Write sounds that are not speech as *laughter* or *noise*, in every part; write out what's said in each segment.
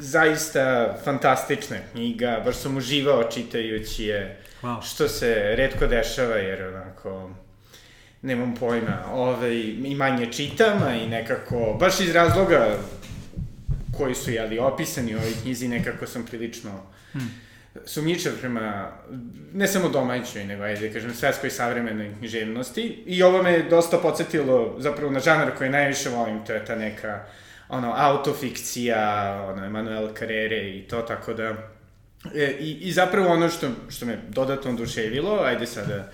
zaista fantastična knjiga, baš sam uživao čitajući je, wow. što se redko dešava, jer onako, nemam pojma, ovaj, i manje čitam, a i nekako, baš iz razloga koji su, jeli, opisani u ovoj knjizi, nekako sam prilično hmm. sumnjičav prema, ne samo domaćoj, nego, ajde, da kažem, svetskoj savremenoj književnosti. I ovo me dosta podsjetilo, zapravo, na žanar koji najviše volim, to je ta neka, ono, autofikcija, ono, Emanuel Carrere i to, tako da... E, i, I zapravo ono što, što me dodatno oduševilo, ajde sada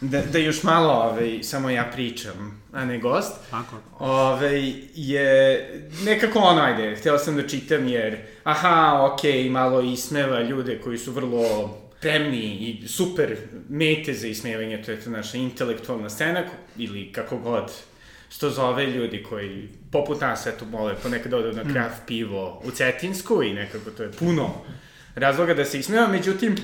da, da još malo ovaj, samo ja pričam, a ne gost. Tako. Ovaj, je nekako ono, ajde, htio sam da čitam jer, aha, okej, okay, malo ismeva ljude koji su vrlo spremni i super mete za ismevanje, to je to naša intelektualna scena, ili kako god što zove ljudi koji, poput nas, eto, mole, ponekad odu na kraft mm. pivo u Cetinsku i nekako to je puno razloga da se ismeva, međutim,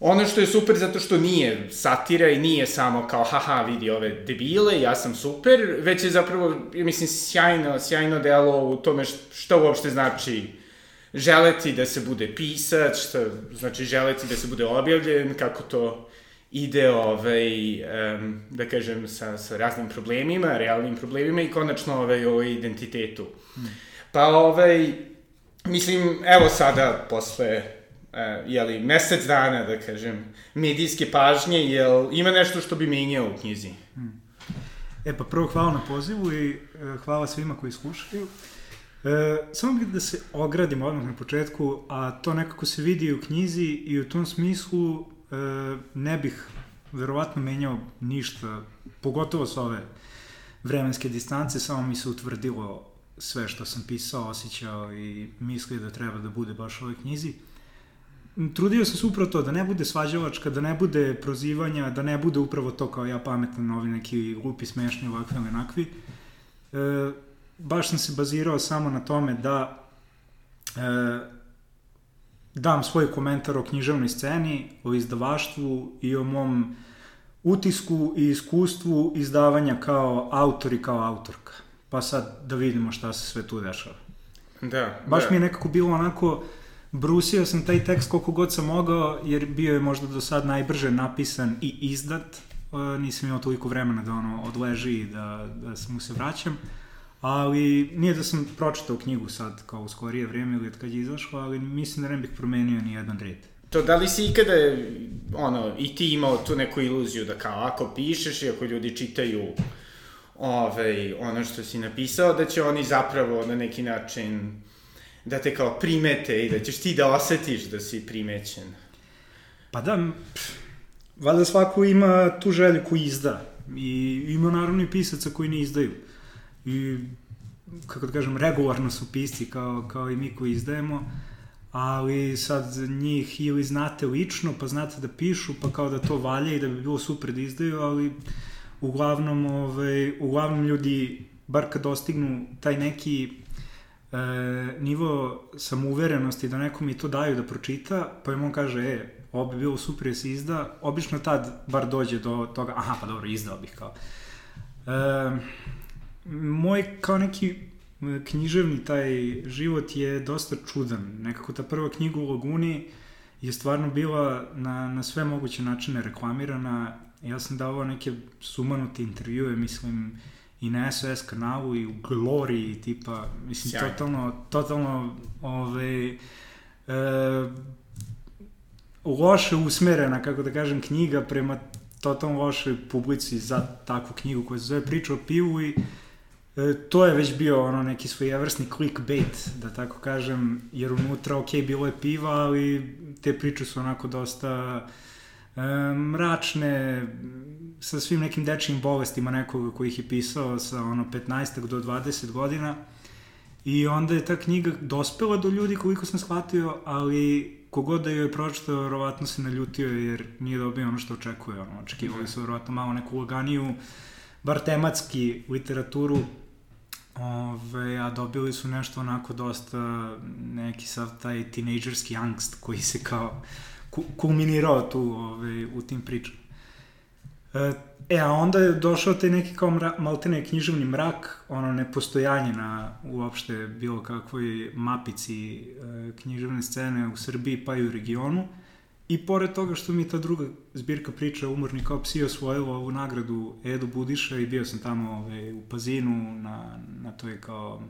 Ono što je super zato što nije satira i nije samo kao haha vidi ove debile, ja sam super, već je zapravo, mislim, sjajno, sjajno delo u tome šta uopšte znači želeti da se bude pisac, šta znači želeti da se bude objavljen, kako to ide, ovaj, um, da kažem, sa, sa raznim problemima, realnim problemima i konačno ovaj, o identitetu. Hmm. Pa, ovaj, mislim, evo sada, posle uh, jeli, mesec dana, da kažem, medijske pažnje, jel ima nešto što bi menjao u knjizi? Hmm. E pa prvo hvala na pozivu i uh, hvala svima koji slušaju. E, samo bih da se ogradim odmah na početku, a to nekako se vidi u knjizi i u tom smislu e, ne bih verovatno menjao ništa, pogotovo s ove vremenske distance, samo mi se utvrdilo sve što sam pisao, osjećao i mislio da treba da bude baš u ovoj knjizi trudio sam se upravo to, da ne bude svađavačka, da ne bude prozivanja, da ne bude upravo to kao ja pametan novi neki glupi, smešni, ovakvi ili onakvi. E, baš sam se bazirao samo na tome da e, dam svoj komentar o književnoj sceni, o izdavaštvu i o mom utisku i iskustvu izdavanja kao autor i kao autorka. Pa sad da vidimo šta se sve tu dešava. Da, Baš da. mi je nekako bilo onako brusio sam taj tekst koliko god sam mogao, jer bio je možda do sad najbrže napisan i izdat. E, nisam imao toliko vremena da ono odleži i da, da mu se vraćam. Ali nije da sam pročitao knjigu sad kao u skorije vreme ili od kad je izašla, ali mislim da ne bih promenio ni jedan red. To da li si ikada, ono, i ti imao tu neku iluziju da kao ako pišeš i ako ljudi čitaju ovaj, ono što si napisao, da će oni zapravo na neki način da te kao primete i da ćeš ti da osetiš da si primećen. Pa da, pff, valjda svako ima tu želju koju izda. I ima naravno i pisaca koji ne izdaju. I, kako da kažem, regularno su pisci kao, kao i mi koji izdajemo, ali sad njih ili znate lično, pa znate da pišu, pa kao da to valja i da bi bilo super da izdaju, ali uglavnom, ovaj, uglavnom ljudi, bar kad dostignu taj neki e, nivo samouverenosti da nekom i to daju da pročita, pa im on kaže, e, ovo bi bilo super da se izda, obično tad bar dođe do toga, aha, pa dobro, izdao bih kao. E, moj kao neki književni taj život je dosta čudan. Nekako ta prva knjiga u Laguni je stvarno bila na, na sve moguće načine reklamirana. Ja sam davao neke sumanute intervjue, mislim, i na SOS kanalu i u Glory tipa, mislim, Sjajno. totalno, totalno, ove, e, loše usmerena, kako da kažem, knjiga prema totalno lošoj publici za takvu knjigu koja se zove Priča o pivu i e, to je već bio ono neki svojevrsni clickbait, da tako kažem, jer unutra, ok, bilo je piva, ali te priče su onako dosta e, mračne, sa svim nekim dečijim bolestima nekoga koji ih je pisao sa ono 15 do 20 godina i onda je ta knjiga dospela do ljudi koliko sam shvatio, ali kogod da joj je pročitao, verovatno se naljutio jer nije dobio ono što očekuje. Ono, očekivali su verovatno malo neku laganiju, bar tematski literaturu, Ove, a dobili su nešto onako dosta neki sav taj tinejdžerski angst koji se kao kulminirao tu ove, u tim pričama. E, e, a onda je došao taj neki kao mra, maltene književni mrak, ono nepostojanje na uopšte bilo kakvoj mapici e, književne scene u Srbiji pa i u regionu. I pored toga što mi ta druga zbirka priča Umorni kao psi osvojila ovu nagradu Edu Budiša i bio sam tamo ove, ovaj, u Pazinu na, na toj kao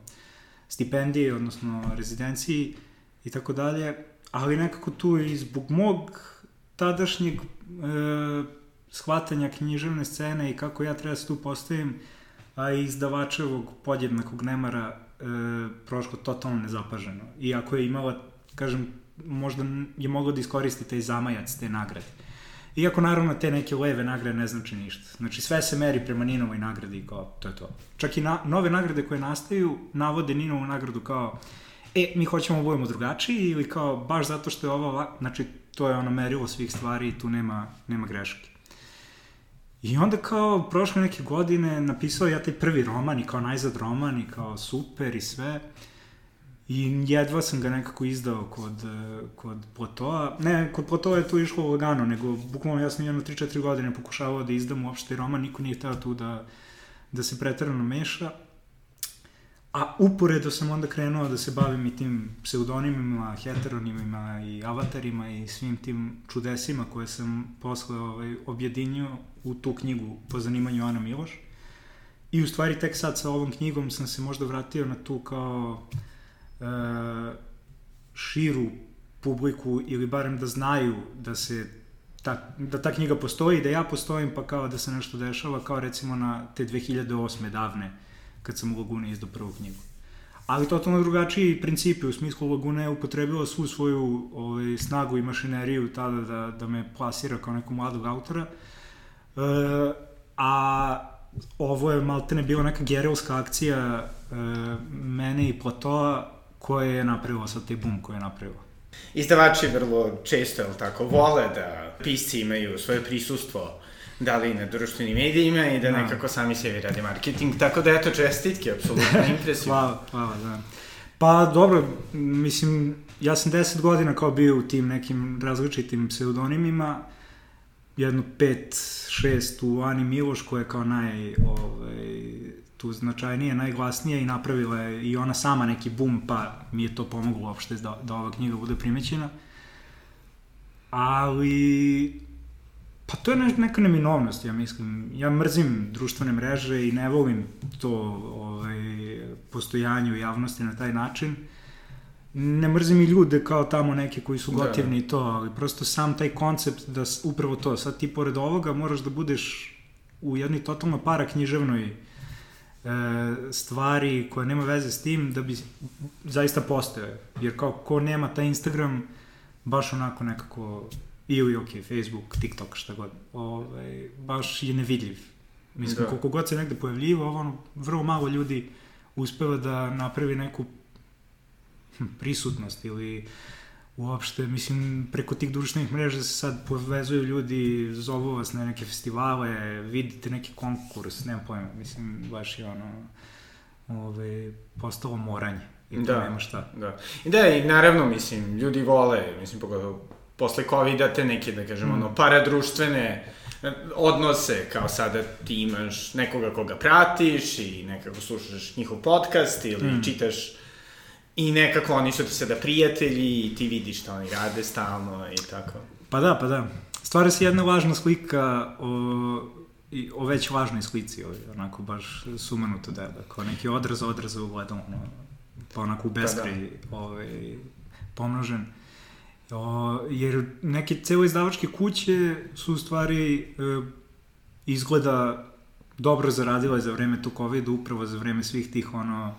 stipendiji, odnosno rezidenciji i tako dalje, ali nekako tu i zbog mog tadašnjeg e, shvatanja književne scene i kako ja treba da se tu postavim, a i izdavačevog podjednakog nemara e, prošlo totalno nezapaženo. Iako je imala, kažem, možda je moglo da iskoristi taj zamajac te nagrade. Iako naravno te neke leve nagrade ne znači ništa. Znači sve se meri prema Ninovoj nagradi i kao to je to. Čak i na, nove nagrade koje nastaju navode Ninovu nagradu kao e, mi hoćemo da budemo drugačiji ili kao baš zato što je ova, znači to je ono merilo svih stvari i tu nema, nema greške. I onda kao prošle neke godine napisao ja taj prvi roman i kao najzad roman i kao super i sve. I jedva sam ga nekako izdao kod, kod Platoa. Ne, kod Platoa je to išlo lagano, nego bukvalno ja sam jedno 3-4 godine pokušavao da izdam uopšte roman, niko nije hteo tu da, da se pretarano meša. A uporedo sam onda krenuo da se bavim i tim pseudonimima, heteronimima i avatarima i svim tim čudesima koje sam posle ovaj, objedinio u tu knjigu po zanimanju Ana Miloš. I u stvari tek sad sa ovom knjigom sam se možda vratio na tu kao e, širu publiku ili barem da znaju da se ta, da ta knjiga postoji, da ja postojim pa kao da se nešto dešava kao recimo na te 2008. davne kad sam u Lagune izdao prvu knjigu. Ali totalno drugačiji principi, u smislu Laguna je upotrebila svu svoju ovaj, snagu i mašineriju tada da, da me plasira kao nekog mladog autora. E, a ovo je maltene bila neka gerelska akcija e, mene i Platoa koja je napravila sad taj boom koji je napravila. Izdavači vrlo često, jel tako, vole da pisci imaju svoje prisustvo da li na društvenim medijima i da, da. nekako sami sebi radi marketing. Tako da, eto, čestitke, apsolutno *laughs* impresivno. hvala, hvala, da. Pa, dobro, mislim, ja sam deset godina kao bio u tim nekim različitim pseudonimima, jedno pet, šest u Ani Miloš, koja je kao naj, ovaj, tu značajnije, najglasnija i napravila je i ona sama neki bum, pa mi je to pomoglo uopšte da, da ova knjiga bude primećena. Ali Pa to je neka neminovnost, ja mislim. Ja mrzim društvene mreže i ne volim to ovaj, postojanje u javnosti na taj način. Ne mrzim i ljude kao tamo neke koji su gotivni da, da. i to, ali prosto sam taj koncept da upravo to, sad ti pored ovoga moraš da budeš u jednoj totalno para književnoj stvari koja nema veze s tim da bi zaista postojao. Jer kao ko nema taj Instagram, baš onako nekako ili, ok, Facebook, TikTok, šta god, ovaj, baš je nevidljiv. Mislim, da. koliko god se negde pojavljivo, ono, vrlo malo ljudi uspeva da napravi neku hm, prisutnost ili uopšte, mislim, preko tih društvenih mreža se sad povezuju ljudi, zovu vas na neke festivale, vidite neki konkurs, nemam pojma, mislim, baš je ono, ove, postalo moranje. I da, nema šta. Da. I da, i naravno, mislim, ljudi vole, mislim, pogotovo posle COVID-a te neke, da kažemo, mm. ono, paradruštvene e, odnose, kao sada ti imaš nekoga koga pratiš i nekako slušaš njihov podcast ili mm. čitaš i nekako oni su ti sada prijatelji i ti vidiš šta oni rade stalno i tako. Pa da, pa da. Stvara se jedna važna slika o, i, o već važnoj slici, onako baš sumanuto da, da kao neki odraz odraza u ono, pa onako u bespri pa da. ovaj, pomnožen. O, jer neke celo izdavačke kuće su u stvari e, izgleda dobro zaradile za vreme tog covid upravo za vreme svih tih ono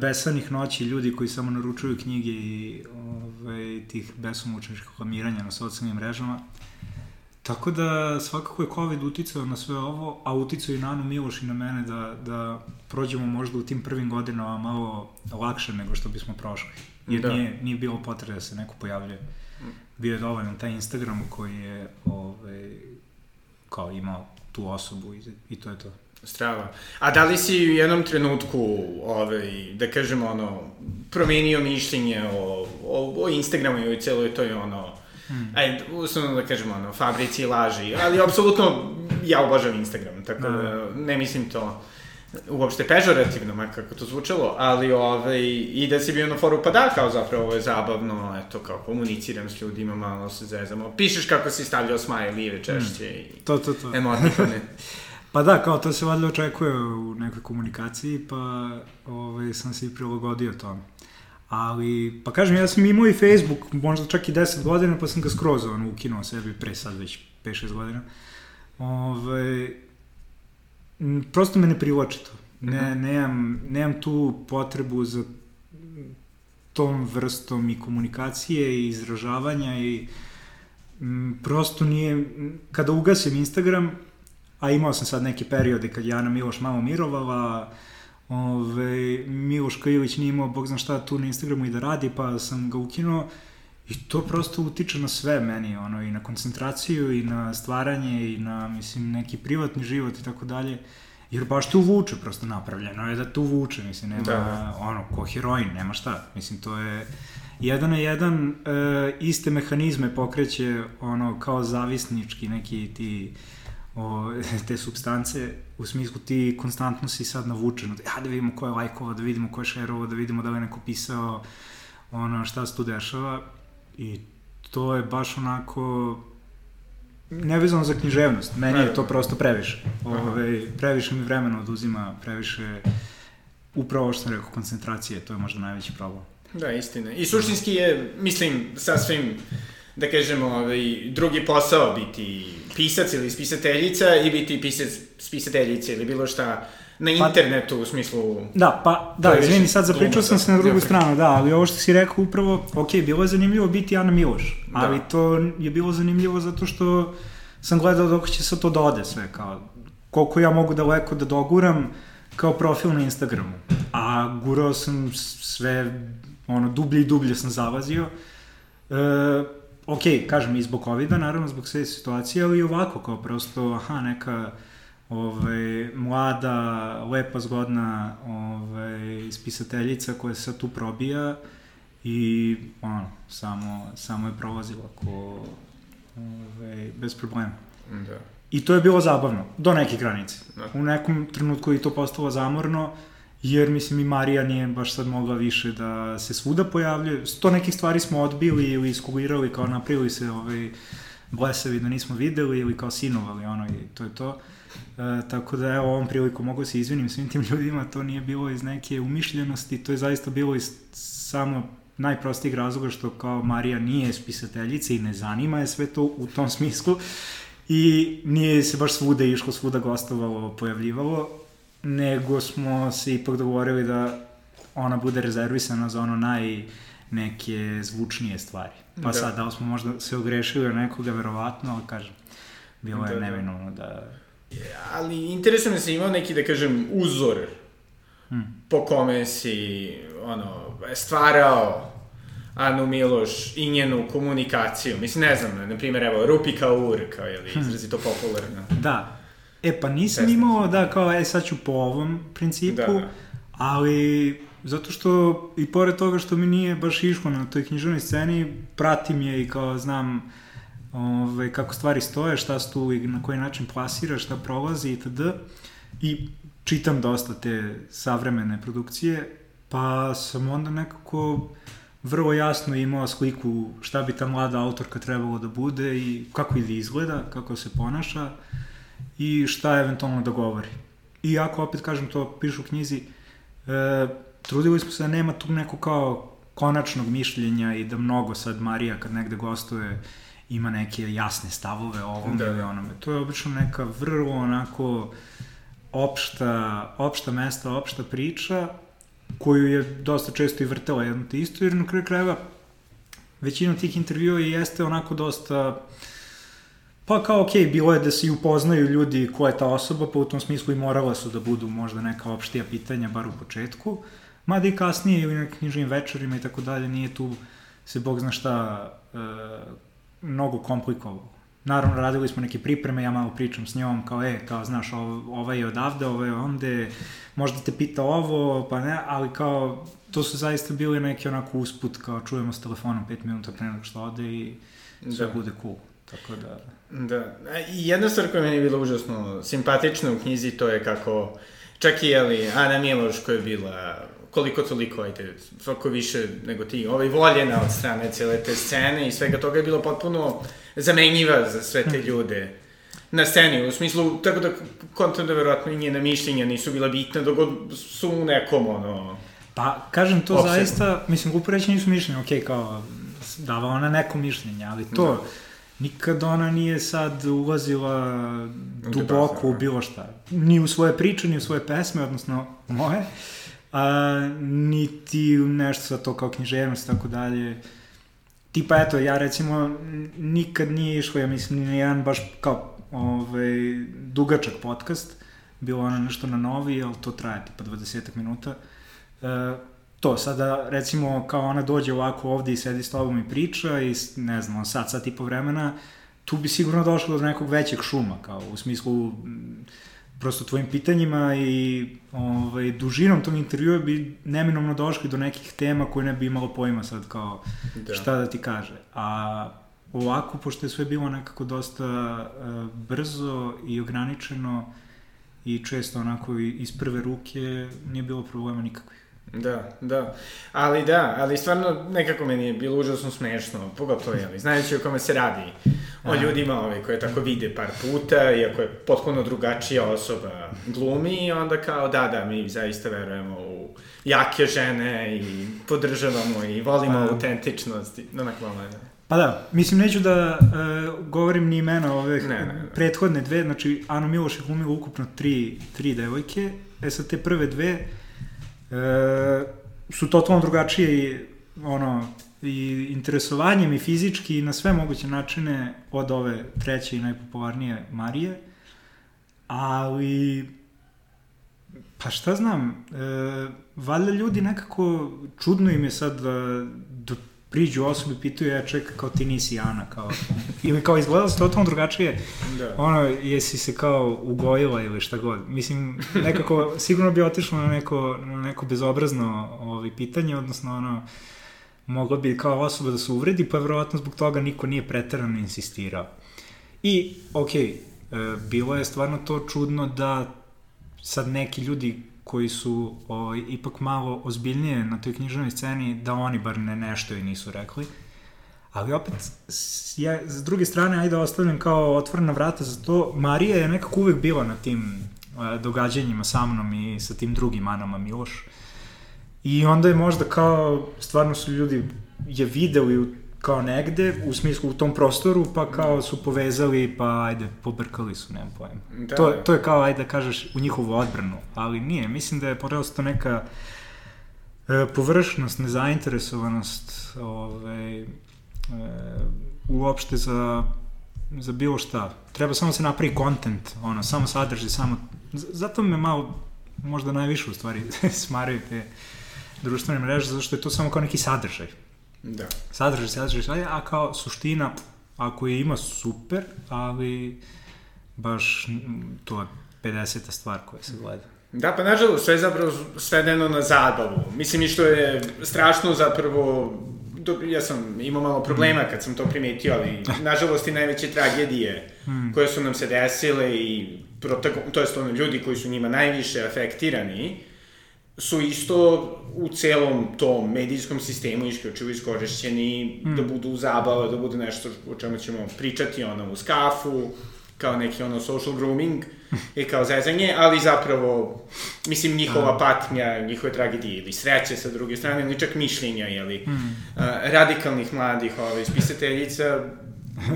besanih noći ljudi koji samo naručuju knjige i ove, tih besomučnih reklamiranja na socijalnim mrežama. Tako da svakako je COVID uticao na sve ovo, a uticao i na Anu Miloš i na mene da, da prođemo možda u tim prvim godinama malo lakše nego što bismo prošli jer da. nije, nije bilo potrebe da se neko pojavljuje. Bio je dovoljno taj Instagram koji je ovaj, kao imao tu osobu i, i to je to. Strava. A da li si u jednom trenutku, ovaj, da kažemo, ono, promenio mišljenje o, o, o Instagramu i o celoj toj, ono, Mm. Ajde, uslovno da kažemo, ono, fabrici laži, ali apsolutno ja obožavam Instagram, tako da, da ne mislim to uopšte pežorativno, ma kako to zvučalo, ali ovaj, i da si bio na foru, pa da, kao zapravo ovo je zabavno, eto, kao komuniciram s ljudima, malo se zezamo, pišeš kako si stavljao smajlive češće mm. i to, to, to. emotikone. *laughs* pa da, kao to se valjda očekuje u nekoj komunikaciji, pa ovaj, sam se i prilagodio tome. Ali, pa kažem, ja sam imao i Facebook, možda čak i 10 godina, pa sam ga skroz ono, ukinuo sebi pre sad već 5-6 godina. Ove, ovaj, prosto me ne privlači to. Ne, mhm. nemam, nemam tu potrebu za tom vrstom i komunikacije i izražavanja i m, prosto nije, kada ugasim Instagram, a imao sam sad neke periode kad je Ana Miloš malo mirovala, ove, Miloš Kajović nije imao, bog zna šta, tu na Instagramu i da radi, pa sam ga ukinuo i to prosto utiče na sve meni, ono, i na koncentraciju, i na stvaranje, i na, mislim, neki privatni život i tako dalje. Jer baš te uvuče, prosto napravljeno je da te uvuče, mislim, nema, da. ono, ko heroin, nema šta. Mislim, to je jedan na jedan e, iste mehanizme pokreće, ono, kao zavisnički neki ti o, *laughs* te substance, u smislu ti konstantno si sad navučen, ja da vidimo ko je lajkovao, da vidimo ko je šerovao, da vidimo da li je neko pisao, ono, šta se tu dešava i to je baš onako nevezano za književnost, meni je to prosto previše. Ove, previše mi vremena oduzima, previše upravo što sam rekao, koncentracije, to je možda najveći problem. Da, istina. I suštinski je, mislim, sasvim, da kažemo, ovaj, drugi posao biti pisac ili spisateljica i biti pisac, spisateljica ili bilo šta na pa- internetu pa, u smislu... Da, pa, da, izvini, sad zapričao sam se na drugu stranu, da, ali ovo što si rekao upravo, ok, bilo je zanimljivo biti Ana Miloš, da. ali to je bilo zanimljivo zato što sam gledao dok će se to da ode sve, kao, koliko ja mogu daleko da doguram kao profil na Instagramu. A gurao sam sve, ono, dublje i dublje sam zavazio. E, ok, kažem, i zbog COVID-a, naravno, zbog sve situacije, ali i ovako, kao prosto, aha, neka ovaj, mlada, lepa, zgodna ovaj, spisateljica koja se sad tu probija i ono, samo, samo je prolazila ko, ovaj, bez problema. Da. I to je bilo zabavno, do neke granice. Da. U nekom trenutku je to postalo zamorno, jer mislim i Marija nije baš sad mogla više da se svuda pojavljuje. Sto nekih stvari smo odbili ili iskulirali, kao napravili se ovaj, blesevi da nismo videli ili kao sinovali, ono, i to je to. E, tako da evo ovom priliku mogu se izvinim svim tim ljudima, to nije bilo iz neke umišljenosti, to je zaista bilo iz samo najprostijeg razloga što kao Marija nije spisateljica i ne zanima je sve to u tom smislu i nije se baš svuda išlo, svuda gostovalo, pojavljivalo, nego smo se ipak dogovorili da ona bude rezervisana za ono naj neke zvučnije stvari. Pa da. sad, da li smo možda se ogrešili o nekoga, verovatno, ali kažem, bilo je da, da. neminovno da ali interesuje me se imao neki, da kažem, uzor hmm. po kome si, ono, stvarao Anu Miloš i njenu komunikaciju. Mislim, ne znam, na primjer, evo, Rupi Kaur, kao je li, hmm. izrazito popularno. Da. E, pa nisam Pesna. imao da, kao, e, sad ću po ovom principu, da. ali zato što, i pored toga što mi nije baš išlo na toj književnoj sceni, pratim je i kao znam ove, kako stvari stoje, šta se tu i na koji način plasira, šta prolazi itd. I čitam dosta te savremene produkcije, pa sam onda nekako vrlo jasno imao sliku šta bi ta mlada autorka trebalo da bude i kako ili izgleda, kako se ponaša i šta eventualno da govori. I ako opet kažem to pišu u knjizi, e, trudili smo se da nema tu neko kao konačnog mišljenja i da mnogo sad Marija kad negde gostuje ima neke jasne stavove o ovom da. ili onome. To je obično neka vrlo onako opšta, opšta mesta, opšta priča koju je dosta često i vrtela jedno te isto, jer na kraju krajeva većina tih intervjua jeste onako dosta pa kao okej, okay, bilo je da se i upoznaju ljudi ko je ta osoba, pa u tom smislu i morala su da budu možda neka opštija pitanja, bar u početku, mada i kasnije ili na knjižnim večerima i tako dalje, nije tu se bog zna šta e, mnogo komplikovalo. naravno radili smo neke pripreme, ja malo pričam s njom, kao e, kao znaš, ovaj je odavde, ovaj je onde, možda te pita ovo, pa ne, ali kao, to su zaista bili neki onako usput, kao čujemo s telefonom 5 minuta pre nego što ode i sve da. bude cool. Tako da... Da. I jedna stvar koja meni je bila užasno simpatična u knjizi, to je kako čak i, jeli, Ana Miloš koja je bila koliko toliko, ajde, svako više nego ti, ovaj, voljena od strane cele te scene i svega toga je bilo potpuno zamenjiva za sve te hm. ljude na sceni, u smislu, tako da kontam da verovatno i njena mišljenja nisu bila bitna, dok su u nekom, ono... Pa, kažem, to opsegu. zaista, mislim, glupo reći nisu mišljenja, okej, okay, kao, dava ona neko mišljenje, ali to, da. Nikad ona nije sad ulazila duboko u bilo šta. Ni u svoje priče, ni u svoje pesme, odnosno moje a, niti nešto sa to kao književnost, tako dalje. Tipa, eto, ja recimo nikad nije išlo, ja mislim, ni jedan baš kao ovaj, dugačak podcast, bilo ono nešto na novi, ali to traje tipa 20 minuta. E, to, sada recimo kao ona dođe ovako ovde i sedi s tobom i priča i ne znam, sad, sad tipa vremena, tu bi sigurno došlo do nekog većeg šuma, kao u smislu prosto tvojim pitanjima i ovaj, dužinom tog intervjua bi neminomno došli do nekih tema koje ne bi imalo pojma sad kao da. šta da ti kaže. A ovako, pošto je sve bilo nekako dosta uh, brzo i ograničeno i često onako iz prve ruke, nije bilo problema nikakvih. Da, da. Ali da, ali stvarno nekako meni je bilo užasno smešno, pogotovo, jeli, znajući o kome se radi, o ljudima ove, koje tako vide par puta, iako je potpuno drugačija osoba glumi, i onda kao, da, da, mi zaista verujemo u jake žene i podržavamo i volimo A, autentičnost, i, onako malo je. Pa da, mislim, neću da uh, govorim ni imena ove ne, ne, ne. prethodne dve, znači, Ano Miloš je glumila ukupno tri, tri devojke, e sad te prve dve, e, su totalno drugačije i ono, i interesovanjem i fizički i na sve moguće načine od ove treće i najpopularnije Marije. Ali, pa šta znam, e, valjda ljudi nekako, čudno im je sad da, priđu osobi i pitaju, ja čekaj, kao ti nisi Ana, kao, ili kao izgledalo se totalno drugačije, da. ono, jesi se kao ugojila ili šta god. Mislim, nekako, sigurno bi otišlo na neko, na neko bezobrazno ovaj, pitanje, odnosno, ono, mogla bi kao osoba da se uvredi, pa verovatno zbog toga niko nije pretarano insistirao. I, okej, okay, e, bilo je stvarno to čudno da sad neki ljudi koji su ovaj, ipak malo ozbiljnije na toj književnoj sceni, da oni bar ne nešto i nisu rekli. Ali opet, ja, s druge strane, ajde da ostavljam kao otvorena vrata za to, Marija je nekako uvek bila na tim uh, događanjima sa mnom i sa tim drugim Anama Miloš. I onda je možda kao, stvarno su ljudi je videli u kao negde, u smislu u tom prostoru, pa kao su povezali, pa ajde, pobrkali su, nemam pojma. Da. To, to je kao, ajde da kažeš, u njihovu odbranu, ali nije, mislim da je prosto neka e, površnost, nezainteresovanost ove, e, uopšte za, za bilo šta. Treba samo se napravi kontent, ono, samo sadrži, samo... Zato me malo, možda najviše u stvari, *laughs* smaraju te društvene mreže, zato što je to samo kao neki sadržaj. Da. Sadržaj, sadržaj, sadržaj, a kao suština, ako je ima super, ali baš to je 50. stvar koja se gleda. Da, pa nažalost, sve je zapravo svedeno na zabavu. Mislim i što je strašno zapravo, ja sam imao malo problema kad sam to primetio, ali *laughs* nažalost i najveće tragedije hmm. koje su nam se desile i protagon, to je ono ljudi koji su njima najviše afektirani, su isto u celom tom medijskom sistemu isključivo iskorišćeni mm. da budu zabava, da budu nešto o čemu ćemo pričati ono u skafu, kao neki ono social grooming i kao zezanje, ali zapravo, mislim, njihova patnja, njihove tragedije ili sreće sa druge strane, ili čak mišljenja, jeli, mm. a, radikalnih mladih ovaj, spisateljica,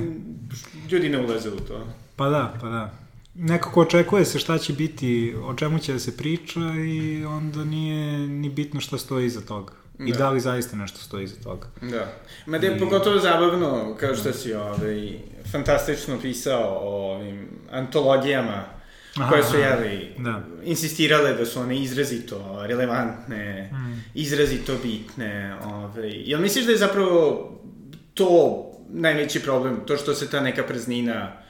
*laughs* ljudi ne ulaze u to. Pa da, pa da nekako očekuje se šta će biti, o čemu će da se priča i onda nije ni bitno šta stoji iza toga. Da. I da li zaista nešto stoji iza toga. Da. Ma da je I... pogotovo zabavno, kao što si ovaj, fantastično pisao o ovim antologijama Aha, koje su, jeli, da. insistirale da su one izrazito relevantne, mm. izrazito bitne. Ovaj. Jel misliš da je zapravo to najveći problem, to što se ta neka praznina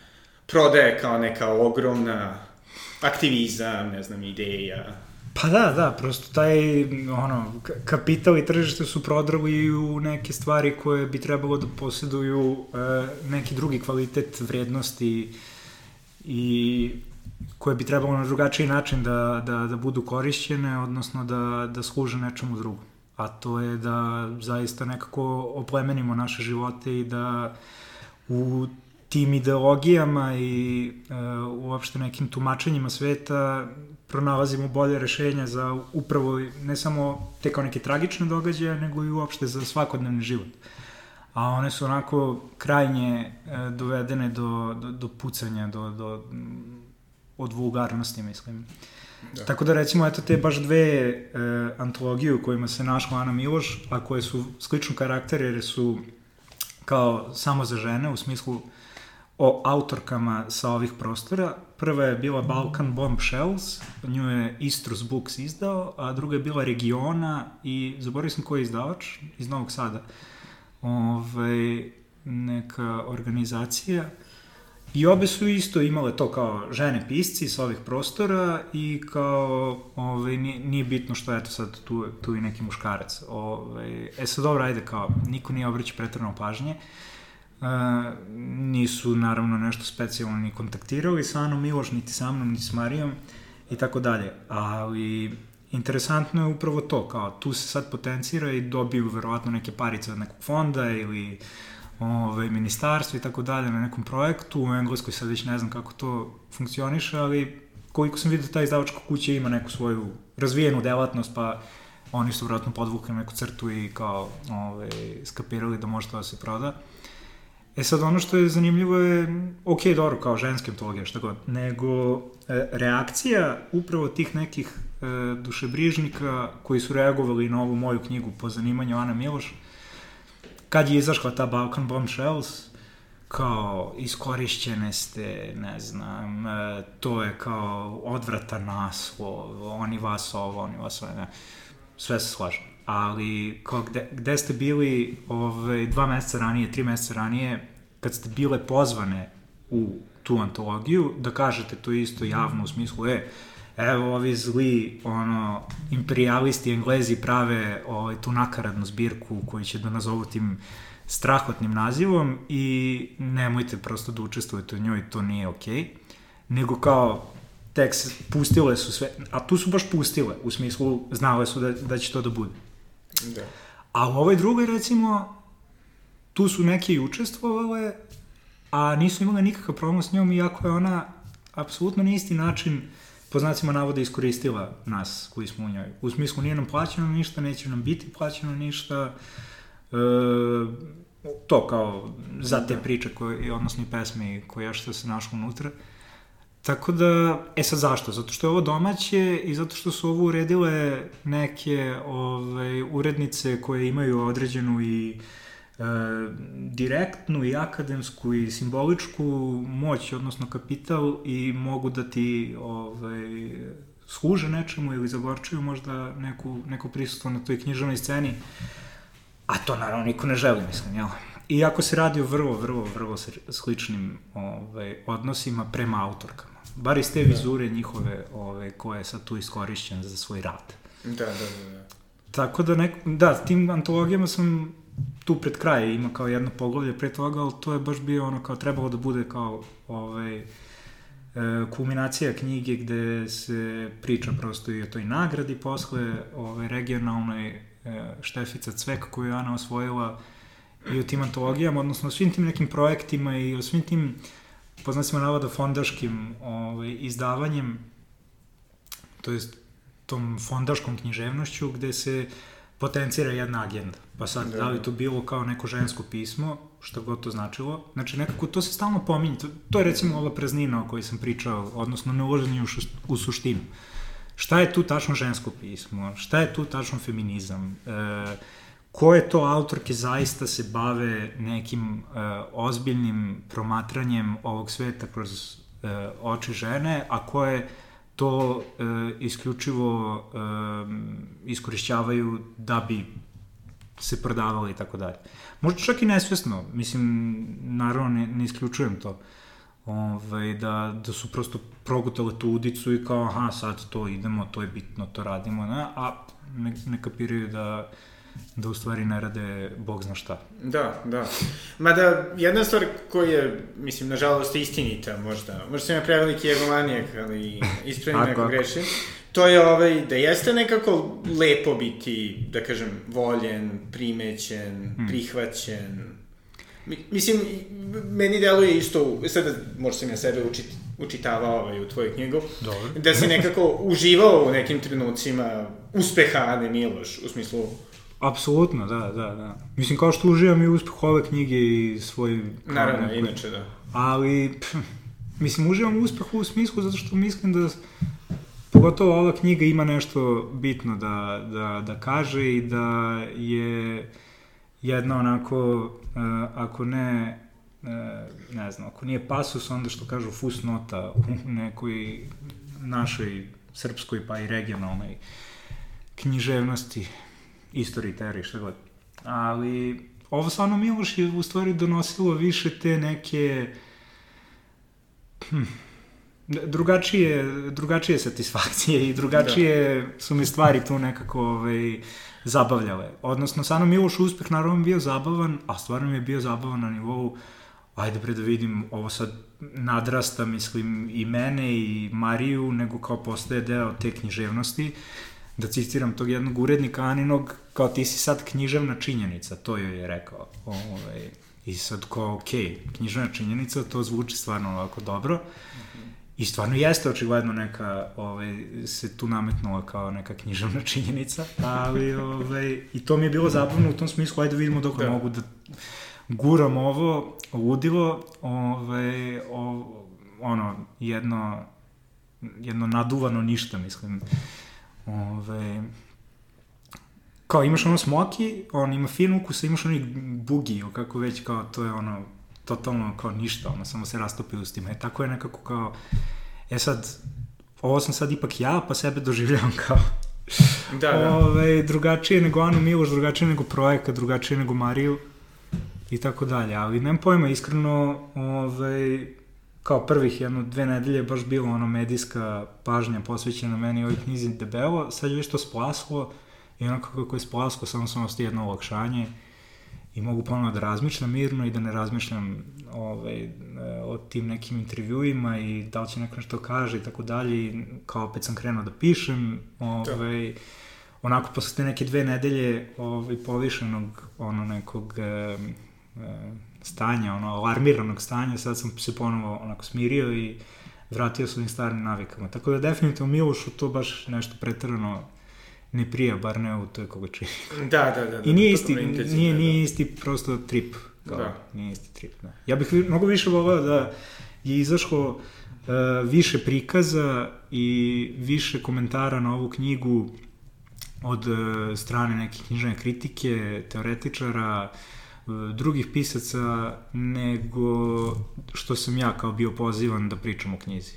prodaje kao neka ogromna aktivizam, ne znam, ideja. Pa da, da, prosto taj ono, kapital i tržište su prodrli u neke stvari koje bi trebalo da posjeduju e, neki drugi kvalitet vrednosti i koje bi trebalo na drugačiji način da, da, da budu korišćene, odnosno da, da služe nečemu drugom. A to je da zaista nekako oplemenimo naše živote i da u tim ideologijama i e, uopšte nekim tumačenjima sveta pronalazimo bolje rešenja za upravo ne samo te kao neke tragične događaje, nego i uopšte za svakodnevni život. A one su onako krajnje e, dovedene do, do, do pucanja, do, do, od vulgarnosti, mislim. Da. Tako da recimo, eto te baš dve e, antologije u kojima se našla Ana Miloš, a koje su slično karakter jer su kao samo za žene, u smislu o autorkama sa ovih prostora. Prva je bila Balkan Bombshells, nju je Istrus Books izdao, a druga je bila Regiona i zaboravio sam ko je izdavač, iz Novog Sada. Ove, neka organizacija. I obe su isto imale to kao žene pisci sa ovih prostora i kao, ove, nije, nije bitno što je to sad tu, tu i neki muškarac. Ove, e sad dobro, ajde kao, niko nije obraća pretredno pažnje. Uh, nisu naravno nešto specijalno ni kontaktirali sa Anom Miloš, niti sa mnom, niti s Marijom i tako dalje. Ali interesantno je upravo to, kao tu se sad potencira i dobiju verovatno neke parice od nekog fonda ili ove, ministarstva i tako dalje na nekom projektu. U Engleskoj sad već ne znam kako to funkcioniše, ali koliko sam vidio, ta izdavačka kuća ima neku svoju razvijenu delatnost, pa oni su vratno podvukli neku crtu i kao ove, skapirali da može to da se proda. Uh, E sad, ono što je zanimljivo je, ok, dobro, kao ženske antologije, šta god, nego e, reakcija upravo tih nekih e, dušebrižnika koji su reagovali na ovu moju knjigu po zanimanju Ana Miloš, kad je izašla ta Balkan Bombshells, kao iskorišćene ste, ne znam, e, to je kao odvratan naslov, oni vas ovo, oni vas ovo, ne, sve se slažem ali kao gde, gde ste bili ove, dva meseca ranije, tri meseca ranije, kad ste bile pozvane u tu antologiju, da kažete to isto javno u smislu, e, evo ovi zli ono, imperialisti englezi prave ovaj, tu nakaradnu zbirku koju će da nazovu tim strahotnim nazivom i nemojte prosto da učestvujete u njoj, to nije okej. Okay. Nego kao, tek pustile su sve, a tu su baš pustile, u smislu znale su da, da će to da bude. Da. A u ovoj drugoj, recimo, tu su neke i učestvovale, a nisu imale nikakav problem s njom, iako je ona apsolutno na isti način po znacima navoda iskoristila nas koji smo u njoj. U smislu nije nam plaćeno ništa, neće nam biti plaćeno ništa, e, to kao za te priče koje, odnosno i pesme koje što se našlo unutra. Tako da, e sad zašto? Zato što je ovo domaće i zato što su ovo uredile neke ovaj, urednice koje imaju određenu i e, direktnu i akademsku i simboličku moć, odnosno kapital i mogu da ti ovaj, služe nečemu ili zagorčuju možda neku, neko prisustvo na toj književnoj sceni, a to naravno niko ne želi, mislim, jel? Iako se radi o vrlo, vrlo, vrlo sličnim ovaj, odnosima prema autorkama bar iz te da. vizure njihove ove, koje je sad tu iskorišćen za svoj rad. Da, da, da. da. Tako da, nek, da, tim antologijama sam tu pred kraj ima kao jedno poglavlje pre toga, ali to je baš bio ono kao trebalo da bude kao ovaj, e, kulminacija knjige gde se priča prosto i o toj nagradi posle ovaj, regionalnoj e, Štefica Cvek koju je Ana osvojila i o tim antologijama, odnosno o svim tim nekim projektima i o svim tim po znacima navoda fondaškim ovaj, izdavanjem, to jest tom fondaškom književnošću gde se potencira jedna agenda. Pa sad, da, da li to bilo kao neko žensko pismo, što god to značilo, znači nekako to se stalno pominje, to, to je recimo ova praznina o kojoj sam pričao, odnosno ne ulaženje u, u suštinu. Šta je tu tačno žensko pismo? Šta je tu tačno feminizam? E, koje to autorke zaista se bave nekim uh, ozbiljnim promatranjem ovog sveta kroz uh, oči žene, a koje to uh, isključivo uh, iskorišćavaju da bi se prodavale i tako dalje. Možda čak i nesvesno, mislim, naravno ne, ne isključujem to, ovaj, da, da su prosto progutale tu udicu i kao, aha, sad to idemo, to je bitno, to radimo, ne? a ne, ne kapiraju da da u stvari ne rade bog zna šta. Da, da. Mada, jedna stvar koja je, mislim, nažalost, istinita možda, možda sam ja preveliki egomanijak, ali ispravim neko grešim, to je ovaj, da jeste nekako lepo biti, da kažem, voljen, primećen, hmm. prihvaćen. Mislim, meni deluje isto, sada možda sam ja sebe učit, učitavao ovaj, u tvoju knjigu, Dobro. da si nekako uživao u nekim trenucima uspeha Ane Miloš, u smislu Apsolutno, da, da, da. Mislim, kao što uživam i uspeh ove knjige i svoj... Naravno, nekoj, inače, da. Ali, pff, mislim, uživam uspeh u smislu zato što mislim da pogotovo ova knjiga ima nešto bitno da, da, da kaže i da je jedna onako, uh, ako ne, uh, ne znam, ako nije pasus, onda što kažu fusnota u nekoj našoj srpskoj pa i regionalnoj književnosti teri, šta god. Ali ovo stvarno Miloš je u stvari donosilo više te neke hm, drugačije, drugačije satisfakcije i drugačije da. su mi stvari tu nekako ovaj, zabavljale. Odnosno, stvarno Miloš uspeh naravno bio zabavan, a stvarno mi je bio zabavan na nivou ajde pre da vidim, ovo sad nadrasta, mislim, i mene i Mariju, nego kao postaje deo te književnosti da citiram tog jednog urednika Aninog, kao ti si sad književna činjenica, to joj je rekao. Ovaj, I sad kao, ok, književna činjenica, to zvuči stvarno ovako dobro. I stvarno jeste očigledno neka, ovaj, se tu nametnula kao neka književna činjenica, ali ovaj, i to mi je bilo zabavno u tom smislu, ajde vidimo dok da. mogu da guram ovo, ludilo, ovaj, o, ono, jedno, jedno naduvano ništa, mislim, Ove, kao imaš ono smoki, on ima fin ukus, a imaš onih bugiju, kako već, kao to je ono, totalno kao ništa, ono, samo se rastopi ustima. E, tako je nekako kao, e sad, ovo sam sad ipak ja, pa sebe doživljavam *laughs* kao da, da. Ove, drugačije nego Anu Miloš, drugačije nego projekat, drugačije nego Mariju i tako dalje, ali nemam pojma, iskreno, ove, kao prvih jedno, dve nedelje baš bilo ono medijska pažnja posvećena meni ovoj knjizi debelo, sad je već to splaslo i onako kako je splaslo, samo sam ostaje jedno olakšanje i mogu ponovno da razmišljam mirno i da ne razmišljam ovaj, o tim nekim intervjuima i da li će neko nešto kaže i tako dalje i kao opet sam krenuo da pišem ovaj, onako posle te neke dve nedelje ovaj, povišenog ono nekog eh, stanja, ono, alarmiranog stanja, sad sam se ponovo onako smirio i vratio svojim starim navikama. Tako da definitivno Milošu to baš nešto pretrano ne prija, bar ne u toj količini. Da, da, da. I nije isti, nije, nije isti prosto trip. Kao, da. Nije isti trip, da. Ja bih mnogo više volao da je izašlo uh, više prikaza i više komentara na ovu knjigu od uh, strane neke knjižne kritike, teoretičara, uh, drugih pisaca nego što sam ja kao bio pozivan da pričam o knjizi.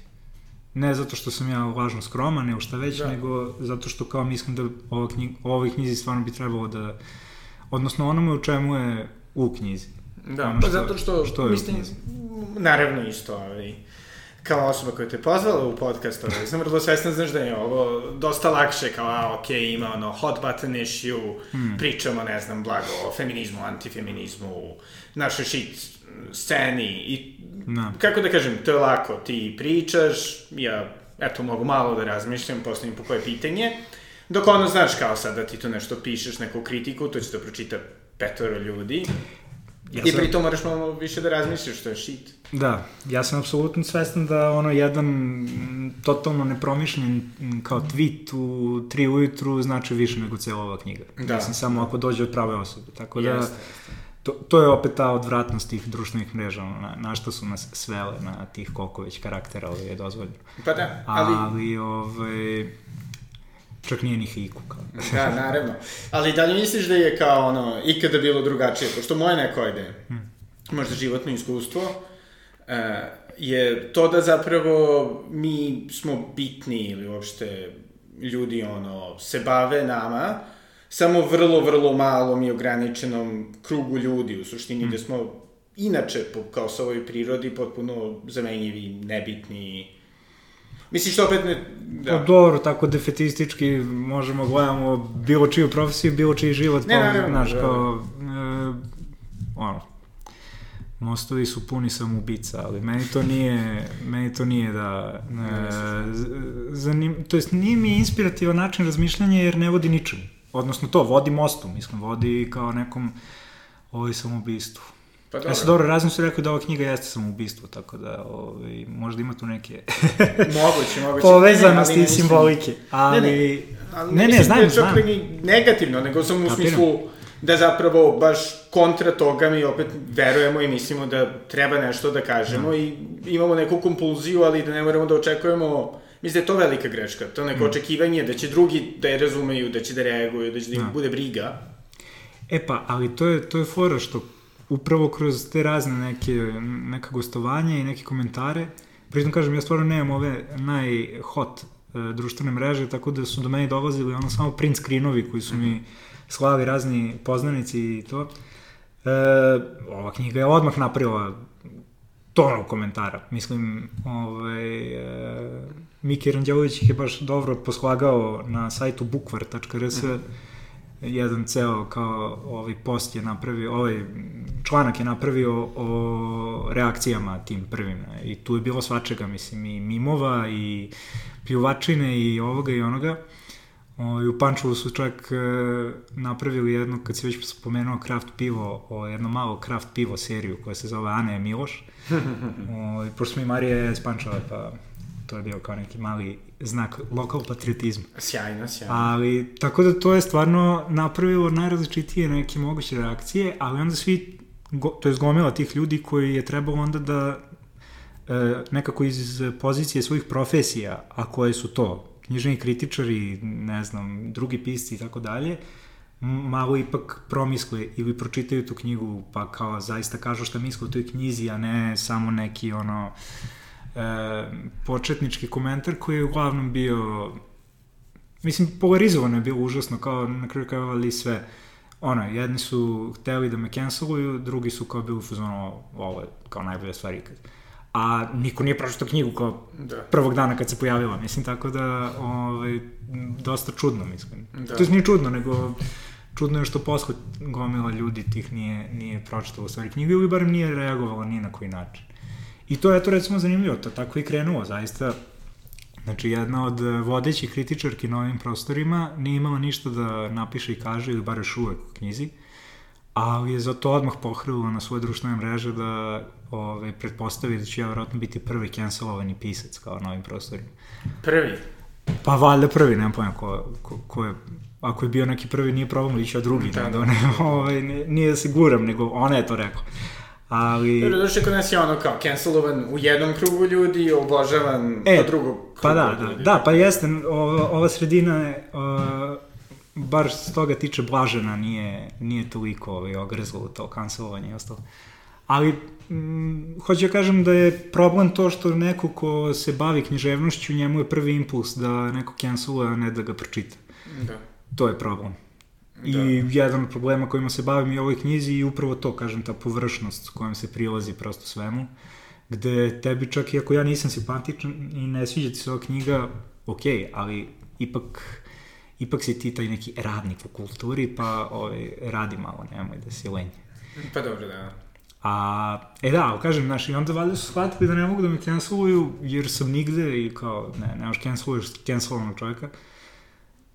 Ne zato što sam ja važno skroman, nego šta već, da. nego zato što kao mislim da ova knjig, o ovoj knjizi stvarno bi trebalo da... Odnosno onome u čemu je u knjizi. Da, ono pa što, zato što, što je mislim, naravno isto, ali kao osoba koja te pozvala u podcast, ovaj, sam vrlo svesna, znaš da je ovo dosta lakše, kao, a, ok, ima ono hot button issue, mm. pričamo, ne znam, blago o feminizmu, antifeminizmu, našoj shit sceni i, no. kako da kažem, to je lako, ti pričaš, ja, eto, mogu malo da razmišljam, postavim po koje pitanje, dok ono, znaš, kao sad da ti to nešto pišeš, neku kritiku, to će da pročita petoro ljudi, Ja I pritom moraš malo više da razmisliš što je shit. Da, ja sam apsolutno svestan da ono jedan totalno nepromišljen kao tweet u tri ujutru znači više nego cela ova knjiga. Da. Mislim, samo ako dođe od prave osobe. Tako da, jeste, to, to je opet ta odvratnost tih društvenih mreža, na, na što su nas svele, na tih koliko već karaktera ovaj je dozvoljeno. Pa da, ali... Ali, ovaj, Čak nije ni hiku. Kao. *laughs* da, naravno. Ali da li misliš da je kao ono, ikada bilo drugačije? Pošto moje neko ide, hmm. možda životno iskustvo, uh, je to da zapravo mi smo bitni ili uopšte ljudi ono, se bave nama, samo vrlo, vrlo malom i ograničenom krugu ljudi, u suštini, Mm. gde smo inače, po, kao sa ovoj prirodi, potpuno zamenjivi, nebitni. Misliš što opet ne... Da. Da. Pa dobro, tako defetistički možemo gledamo bilo čiju profesiju, bilo čiji život, Ne, pa, naravno, znaš, da. kao, e, ono, mostovi su puni samoubica, ali meni to nije, meni to nije da, e, zanim, to jest nije mi inspirativan način razmišljanja jer ne vodi ničemu. Odnosno to, vodi mostu, mislim, vodi kao nekom ovaj samoubistvu. Pa Ja sam dobro, su rekao da ova knjiga jeste samoubistvo, tako da ovaj, možda ima tu neke *laughs* Moguće, moguće. povezanosti Ne, ne, i ne simbolike. Ali, Ne, ne, Ali ne, ne, znam, da čak znam. ni negativno, nego sam u Kapiram. smislu da zapravo baš kontra toga mi opet verujemo i mislimo da treba nešto da kažemo i imamo neku kompulziju, ali da ne moramo da očekujemo Mislim da je to velika greška, to neko očekivanje da će drugi da je razumeju, da će da reaguju, da će da ih Da. bude briga. E pa, ali to je, to je fora što upravo kroz te razne neke, neka gostovanja i neke komentare, pritom kažem, ja stvarno nemam ove najhot e, društvene mreže, tako da su do mene dolazili ono samo print screenovi koji su mi slali razni poznanici i to. E, ova knjiga je odmah napravila tonu komentara. Mislim, ovaj, e, Miki Ranđelović ih je baš dobro poslagao na sajtu bukvar.rs jedan ceo kao ovaj post je napravio, ovaj članak je napravio o reakcijama tim prvim. I tu je bilo svačega, mislim, i mimova, i pljuvačine, i ovoga i onoga. O, u Pančevu su čak e, napravili jedno, kad si već spomenuo kraft pivo, o, jedno malo kraft pivo seriju koja se zove Ane Miloš. *laughs* o, i pošto smo i Marija je iz Pančeva, pa to je bio kao neki mali znak lokal patriotizma. Sjajno, sjajno. Ali, tako da to je stvarno napravilo najrazličitije neke moguće reakcije, ali onda svi, go, to je zgomila tih ljudi koji je trebalo onda da e, nekako iz pozicije svojih profesija, a koje su to, knjižni kritičari, ne znam, drugi pisci i tako dalje, malo ipak promisle ili pročitaju tu knjigu, pa kao zaista kažu šta misle o toj knjizi, a ne samo neki ono početnički komentar koji je uglavnom bio Mislim, polarizovano je bilo užasno, kao na kraju krajeva ali sve. Ono, jedni su hteli da me canceluju, drugi su kao bili u fazonu, ovo je kao najbolja stvar ikad. A niko nije pročitao knjigu kao Da. prvog dana kad se pojavila, mislim, tako da, ovaj, dosta čudno, mislim. Da. To je nije čudno, nego čudno je što posle gomila ljudi tih nije, nije pročitala u stvari knjigu ili barem nije reagovala ni na koji način. I to je to recimo zanimljivo, to tako i krenulo, zaista Znači, jedna od eh, vodećih kritičarki na ovim prostorima nije imala ništa da napiše i kaže, ili bar još uvek u knjizi, ali je zato odmah pohrlila na svoje društvene mreže da ove, pretpostavi da ću ja vjerojatno biti prvi cancelovani pisac kao na ovim prostorima. Prvi. Pa valjda prvi, nemam pojma ko, ko, ko je ako je bio neki prvi, nije problem ići drugi, da, Da, ne, *laughs* ovaj, ne, nije da se guram, nego ona je to rekla. Ali... Dobro, došli kod nas je ono kao cancelovan u jednom krugu ljudi, obožavan E, kod drugog kruga Pa da, da, ljudi. da, pa jeste, ova, ova sredina je, uh, bar s toga tiče blažena, nije, nije toliko ovaj, ogrzlo u to kancelovanje i ostalo. Ali, mm, hoću da kažem da je problem to što neko ko se bavi književnošću, njemu je prvi impuls da neko canceluje, a ne da ga pročita. Da. To je problem. I Da. jedan od problema kojima se bavim i u ovoj knjizi i upravo to, kažem, ta površnost kojom se prilazi prosto svemu, gde tebi čak i ako ja nisam simpatičan i ne sviđa ti se ova knjiga, ok, ali ipak ipak si ti taj neki radnik u kulturi, pa ovaj, radi malo, nemoj da si lenj. Pa dobro, da. A, e da, ali kažem, znaš, i onda valjda su shvatili da ne mogu da me canceluju, jer sam nigde i kao, ne, nemaš canceluješ cancelovanog čovjeka.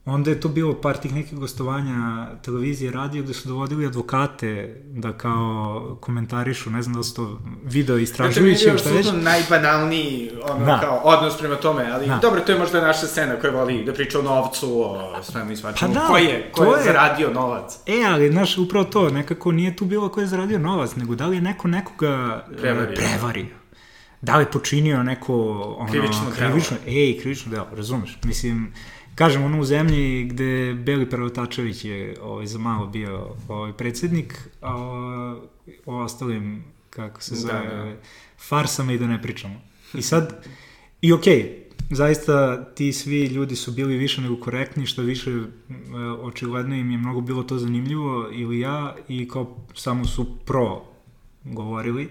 Onda je to bilo par tih nekih gostovanja televizije, radio, gde su dovodili advokate da kao komentarišu, ne znam da su to video istražujući, Znači, šta je apsolutno najbanalniji ono, Da. kao, odnos prema tome, ali Da. dobro, to je možda naša scena koja voli da priča o novcu, o svemu i svačemu. Pa da, ko je, ko to je, je- zaradio novac? E, ali, znaš, upravo to, nekako nije tu bilo ko je zaradio novac, nego da li je neko nekoga e, Prevario. prevario. Da li je počinio neko ono, Krivično delo. krivično, ej, krivično delo, razumeš? Mislim, kažem, ono u zemlji gde Beli Pravotačević je ovaj, za malo bio ovaj, predsednik, a o, o ostalim, kako se Da, zove, da. ovaj, farsama i da ne pričamo. I sad, i okej, zaista ti svi ljudi su bili više nego korektni, što više očigledno im je mnogo bilo to zanimljivo ili ja i kao samo su pro govorili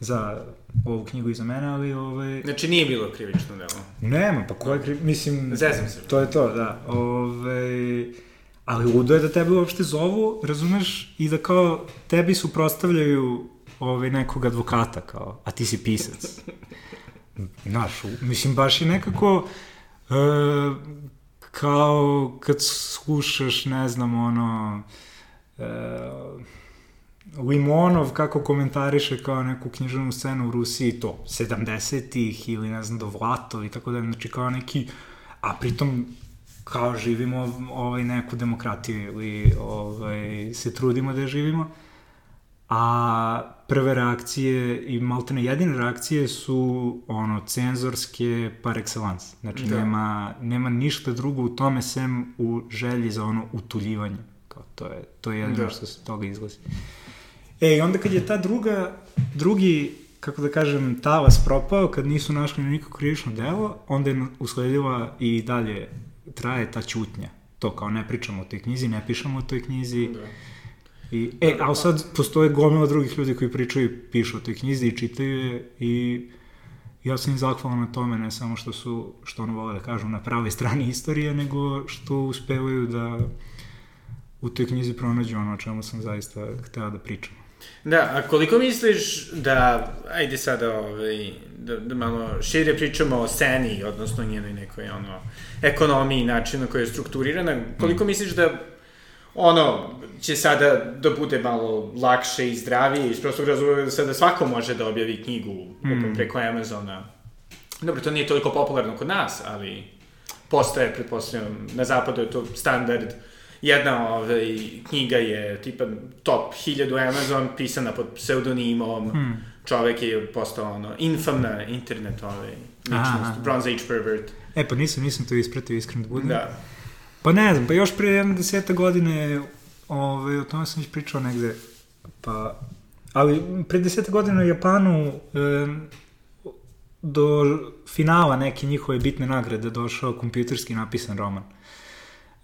za ovu knjigu i za mene, ali ovaj... Znači nije bilo krivično delo. Nema, pa ko je kriv... Mislim... Zezam se. To je to, da. Ove, ali ludo je da tebe uopšte zovu, razumeš, i da kao tebi suprostavljaju ovaj, nekog advokata, kao, a ti si pisac. Znaš, mislim, baš je nekako e, kao kad slušaš, ne znam, ono, e, Limonov kako komentariše kao neku književnu scenu u Rusiji, to, 70-ih ili ne znam, do Vlatov i tako da, znači kao neki, a pritom kao živimo ovaj, neku demokratiju ili ovaj, se trudimo da je živimo, a prve reakcije i maltene jedine reakcije su ono cenzorske par excellence. Znači Da. nema, nema ništa drugo u tome sem u želji za ono utuljivanje. Kao to je to je jedino Da. što se toga izglasi. E, i onda kad je ta druga, drugi, kako da kažem, talas propao, kad nisu našli nikako krivično delo, onda je usledila i dalje traje ta ćutnja. To kao ne pričamo o toj knjizi, ne pišemo o toj knjizi. Da. I, e, ali sad postoje gomila drugih ljudi koji pričaju i pišu o toj knjizi i čitaju je i ja sam im zahvalan na tome, ne samo što su, što ono vole da kažu, na pravoj strani istorije, nego što uspevaju da u toj knjizi pronađu ono o čemu sam zaista hteo da pričam. Da, a koliko misliš da, ajde sada ovaj, da, da malo šire pričamo o sceni, odnosno njenoj nekoj ono, ekonomiji, načinu na koji je strukturirana, koliko misliš da ono, će sada da bude malo lakše i zdravije iz prostog razloga da sada svako može da objavi knjigu mm. preko Amazona. Dobro, to nije toliko popularno kod nas, ali postaje, pretpostavljam, na zapadu je to standard. Jedna ovaj, knjiga je tipa top 1000 Amazon, pisana pod pseudonimom. Mm. Čovek je postao ono, infamna internet ovaj, ličnost, Aha. Bronze Age pervert. E, pa nisam, nisam to ispratio, iskreno da budem. Da. Pa ne znam, pa još pre jedno deseta godine, ovaj, o tome sam već pričao negde, pa, ali pre deseta godina u Japanu e, do finala neke njihove bitne nagrade došao kompjuterski napisan roman. E,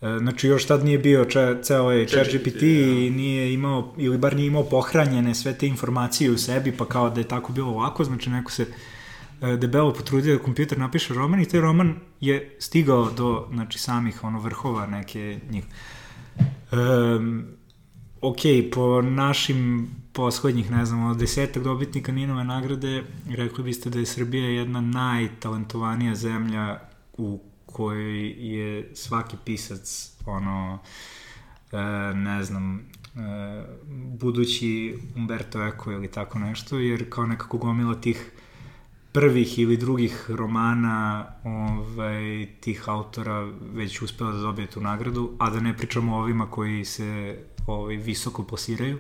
znači još tad nije bio če, ceo ovaj ChatGPT, ChatGPT da. i nije imao, ili bar nije imao pohranjene sve te informacije u sebi, pa kao da je tako bilo lako, znači neko se e, debelo potrudio da kompjuter napiše roman i taj roman je stigao do znači, samih ono, vrhova neke njih. Um, ok, po našim poslednjih, ne znam, od desetak dobitnika Ninove nagrade, rekli biste da je Srbija jedna najtalentovanija zemlja u kojoj je svaki pisac, ono, e, ne znam, e, budući Umberto Eco ili tako nešto, jer kao nekako gomila tih prvih ili drugih romana ovaj, tih autora već uspela da dobije tu nagradu, a da ne pričamo o ovima koji se ovaj, visoko plasiraju.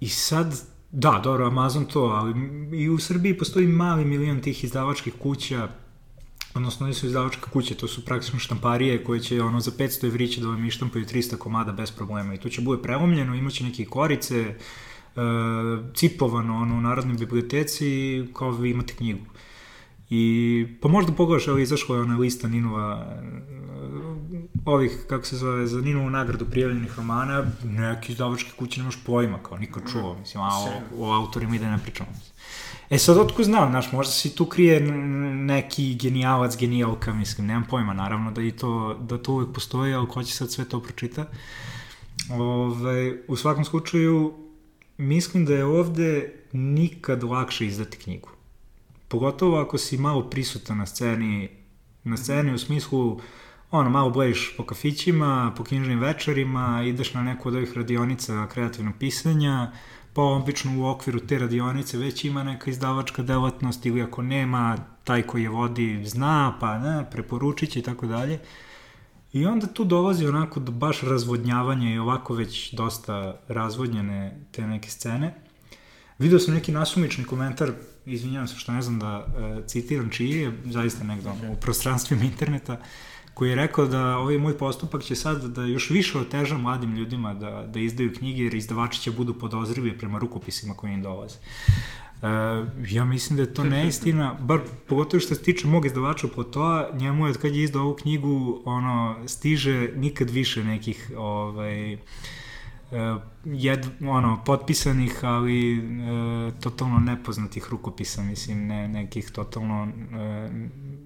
I sad, da, dobro, Amazon to, ali i u Srbiji postoji mali milion tih izdavačkih kuća, odnosno nisu izdavačke kuće, to su praktično štamparije koje će ono za 500 evrića da vam ištampaju 300 komada bez problema i to će bude prelomljeno, imaće neke korice, e, cipovano ono, u Narodnoj biblioteci i kao vi imate knjigu. I, pa možda pogledaš, evo izašla je ona lista Ninova, e, ovih, kako se zove, za Ninovu nagradu prijavljenih romana, neki izdavačke kuće nemaš pojma, kao niko čuo, mislim, a o, o autorima i da ne pričamo. E sad, otko znam, znaš, možda se tu krije neki genijalac, genijalka, mislim, nemam pojma, naravno da i to, da to uvek postoji, ali ko će sad sve to pročita. Ove, u svakom slučaju, mislim da je ovde nikad lakše izdati knjigu. Pogotovo ako si malo prisutan na sceni, na sceni u smislu, ono, malo blejiš po kafićima, po knjižnim večerima, ideš na neku od ovih radionica kreativnog pisanja, pa obično u okviru te radionice već ima neka izdavačka delatnost ili ako nema, taj koji je vodi zna, pa ne, preporučit će i tako dalje. I onda tu dolazi onako do baš razvodnjavanja i ovako već dosta razvodnjene te neke scene. Video sam neki nasumični komentar, izvinjavam se što ne znam da e, citiram čiji je, zaista negdje ono, u prostranstvima interneta, koji je rekao da ovaj moj postupak će sad da još više oteža mladim ljudima da, da izdaju knjige, jer izdavači će budu podozrivi prema rukopisima koji im dolaze. Uh, ja mislim da je to neistina, bar pogotovo što se tiče mog izdavača po to, njemu je od kad je izdao ovu knjigu, ono, stiže nikad više nekih, ovaj, uh, jed, ono, potpisanih, ali e, totalno nepoznatih rukopisa, mislim, ne, nekih totalno, e,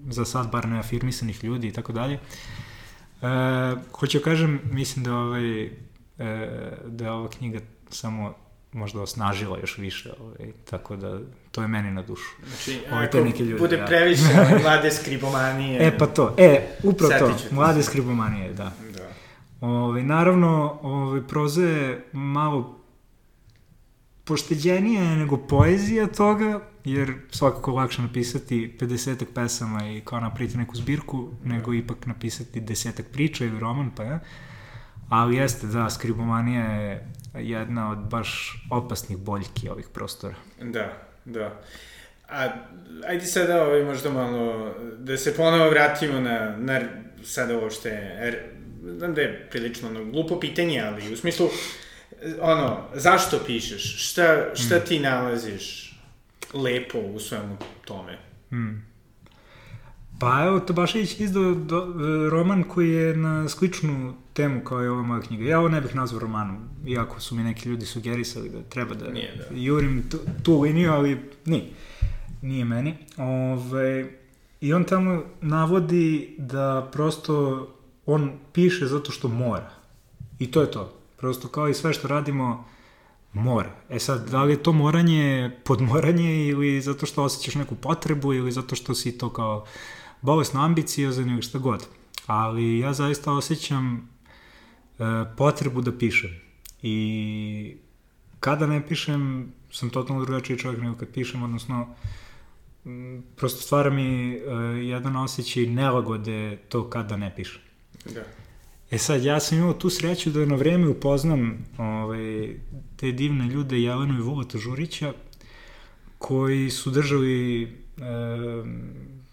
za sad bar neafirmisanih ljudi i tako dalje. E, hoću kažem, mislim da, ovaj, e, da je ova knjiga samo možda osnažila još više, ovaj, tako da to je meni na dušu. Znači, *laughs* ovaj, ako neki ljudi, bude ja. previše mlade skribomanije... E, pa to, e, upravo to, mlade skribomanije, da. Ove, naravno, ove, proza je malo pošteđenija nego poezija toga, jer svakako lakše napisati 50 pesama i kao napraviti neku zbirku, nego ipak napisati desetak priča ili roman, pa ja. Ali jeste, da, skribomanija je jedna od baš opasnih boljki ovih prostora. Da, da. A, ajde sada ovaj, možda malo, da se ponovo vratimo na, na sada uopšte znam da je prilično ono, glupo pitanje, ali u smislu, ono, zašto pišeš? Šta, šta mm. ti nalaziš lepo u svemu tome? Mm. Pa evo, Tobašević izdao do, roman koji je na sličnu temu kao i ova moja knjiga. Ja ovo ne bih nazvao romanom, iako su mi neki ljudi sugerisali da treba da, nije, da. jurim tu, tu liniju, ali nije. Nije meni. Ove, I on tamo navodi da prosto on piše zato što mora. I to je to. Prosto kao i sve što radimo, mora. E sad, da li je to moranje podmoranje ili zato što osjećaš neku potrebu ili zato što si to kao bolesno ambiciozan ili šta god. Ali ja zaista osjećam e, potrebu da pišem. I kada ne pišem, sam totalno drugačiji čovjek nego kad pišem, odnosno prosto stvara mi e, jedan osjećaj nelagode to kada ne pišem. Da. E sad, ja sam imao tu sreću da na vreme upoznam ovaj, te divne ljude Jelenu i Vulata Žurića, koji su držali e,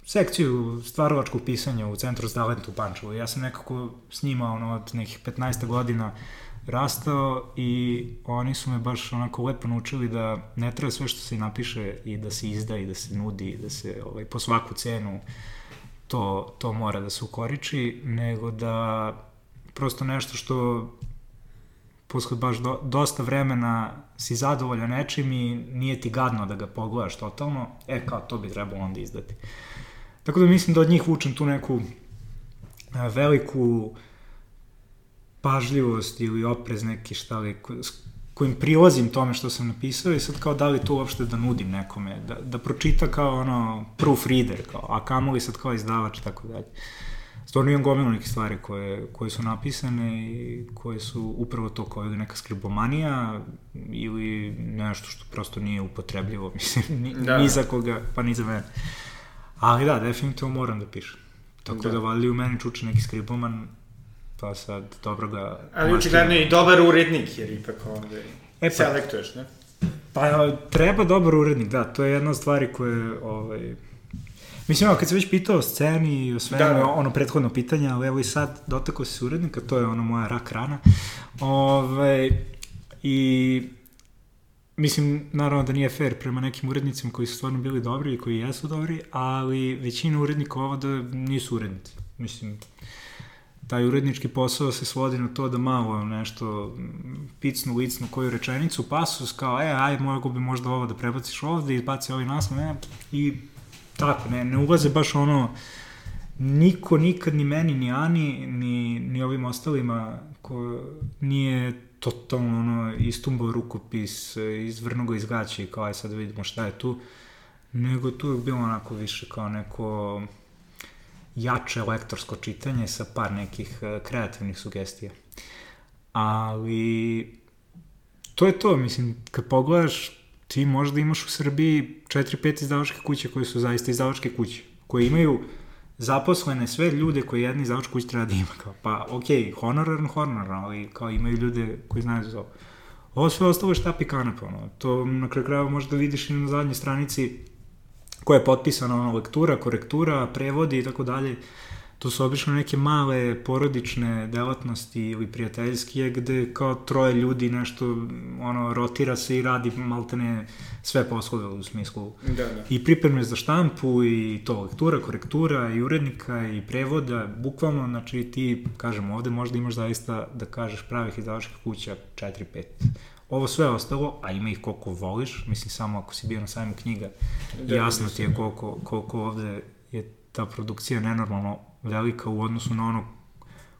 sekciju stvarovačkog pisanja u centru Zdalent u Pančevu. Ja sam nekako s njima ono, od nekih 15 godina rastao i oni su me baš onako lepo naučili da ne treba sve što se napiše i da se izda i da se nudi i da se ovaj, po svaku cenu to, to mora da se ukoriči, nego da prosto nešto što posle baš do, dosta vremena si zadovoljan nečim i nije ti gadno da ga pogledaš totalno, e kao to bi trebalo onda izdati. Tako da mislim da od njih vučem tu neku veliku pažljivost ili oprez neki šta li, kojim prilazim tome što sam napisao i sad kao da li to uopšte da nudim nekome, da, da pročita kao ono proofreader, kao, a kamoli sad kao izdavač, tako dalje. Stvarno imam gomilu neke stvari koje, koje su napisane i koje su upravo to kao ili neka skribomanija ili nešto što prosto nije upotrebljivo, *laughs* mislim, ni, da. ni za koga, pa ni za mene. Ali da, definitivno moram da pišem. Tako da, da valjda u meni čuče neki skriboman, pa sad dobro ga... Ali očigledno i dobar urednik, jer ipak onda e, pa, selektuješ, ne? Pa treba dobar urednik, da, to je jedna od stvari koje, ovaj, Mislim, evo, kad se već pitao o sceni i o svemu, da, da. ono prethodno pitanje, ali evo i sad dotako se urednika, to je ono moja rak rana. Ove, ovaj, I mislim, naravno da nije fair prema nekim urednicima koji su stvarno bili dobri i koji jesu dobri, ali većina urednika ovde nisu urednici. Mislim, taj urednički posao se svodi na to da malo nešto picnu, licnu koju rečenicu, pasus kao, e, aj, mogu bi možda ovo da prebaciš ovde, izbaci ovaj naslov, ne, i tako, ne, ne ulaze baš ono, niko nikad ni meni, ni Ani, ni, ni ovim ostalima ko nije totalno ono, istumbao rukopis, izvrnuo ga iz gaća i kao, aj sad da vidimo šta je tu, nego tu je bilo onako više kao neko jače lektorsko čitanje sa par nekih e, kreativnih sugestija. Ali to je to, mislim, kad pogledaš, ti možda imaš u Srbiji 4-5 izdavačke kuće koje su zaista izdavačke kuće, koje imaju zaposlene sve ljude koje jedni izdavač kuće treba da ima. Kao, pa, ok, honorar, honorar, ali kao imaju ljude koji znaju za ovo. Ovo sve ostalo je štap i kanap, ono. To na kraju krajeva možda vidiš i na zadnjoj stranici koja je potpisana ono, lektura, korektura, prevodi i tako dalje. to su obično neke male porodične delatnosti ili prijateljske gde kao troje ljudi nešto ono rotira se i radi maltene sve poslove u smislu Da, da. i pripreme za štampu i to lektura, korektura i urednika i prevoda, bukvalno, znači ti, kažem, ovde možda imaš zaista da kažeš pravih izdavačkih kuća 4-5. Ovo sve ostalo, a ima ih koliko voliš, mislim samo ako si bio na sajmu knjiga, Da, jasno da, ti je koliko, koliko ovde je ta produkcija nenormalno velika u odnosu na ono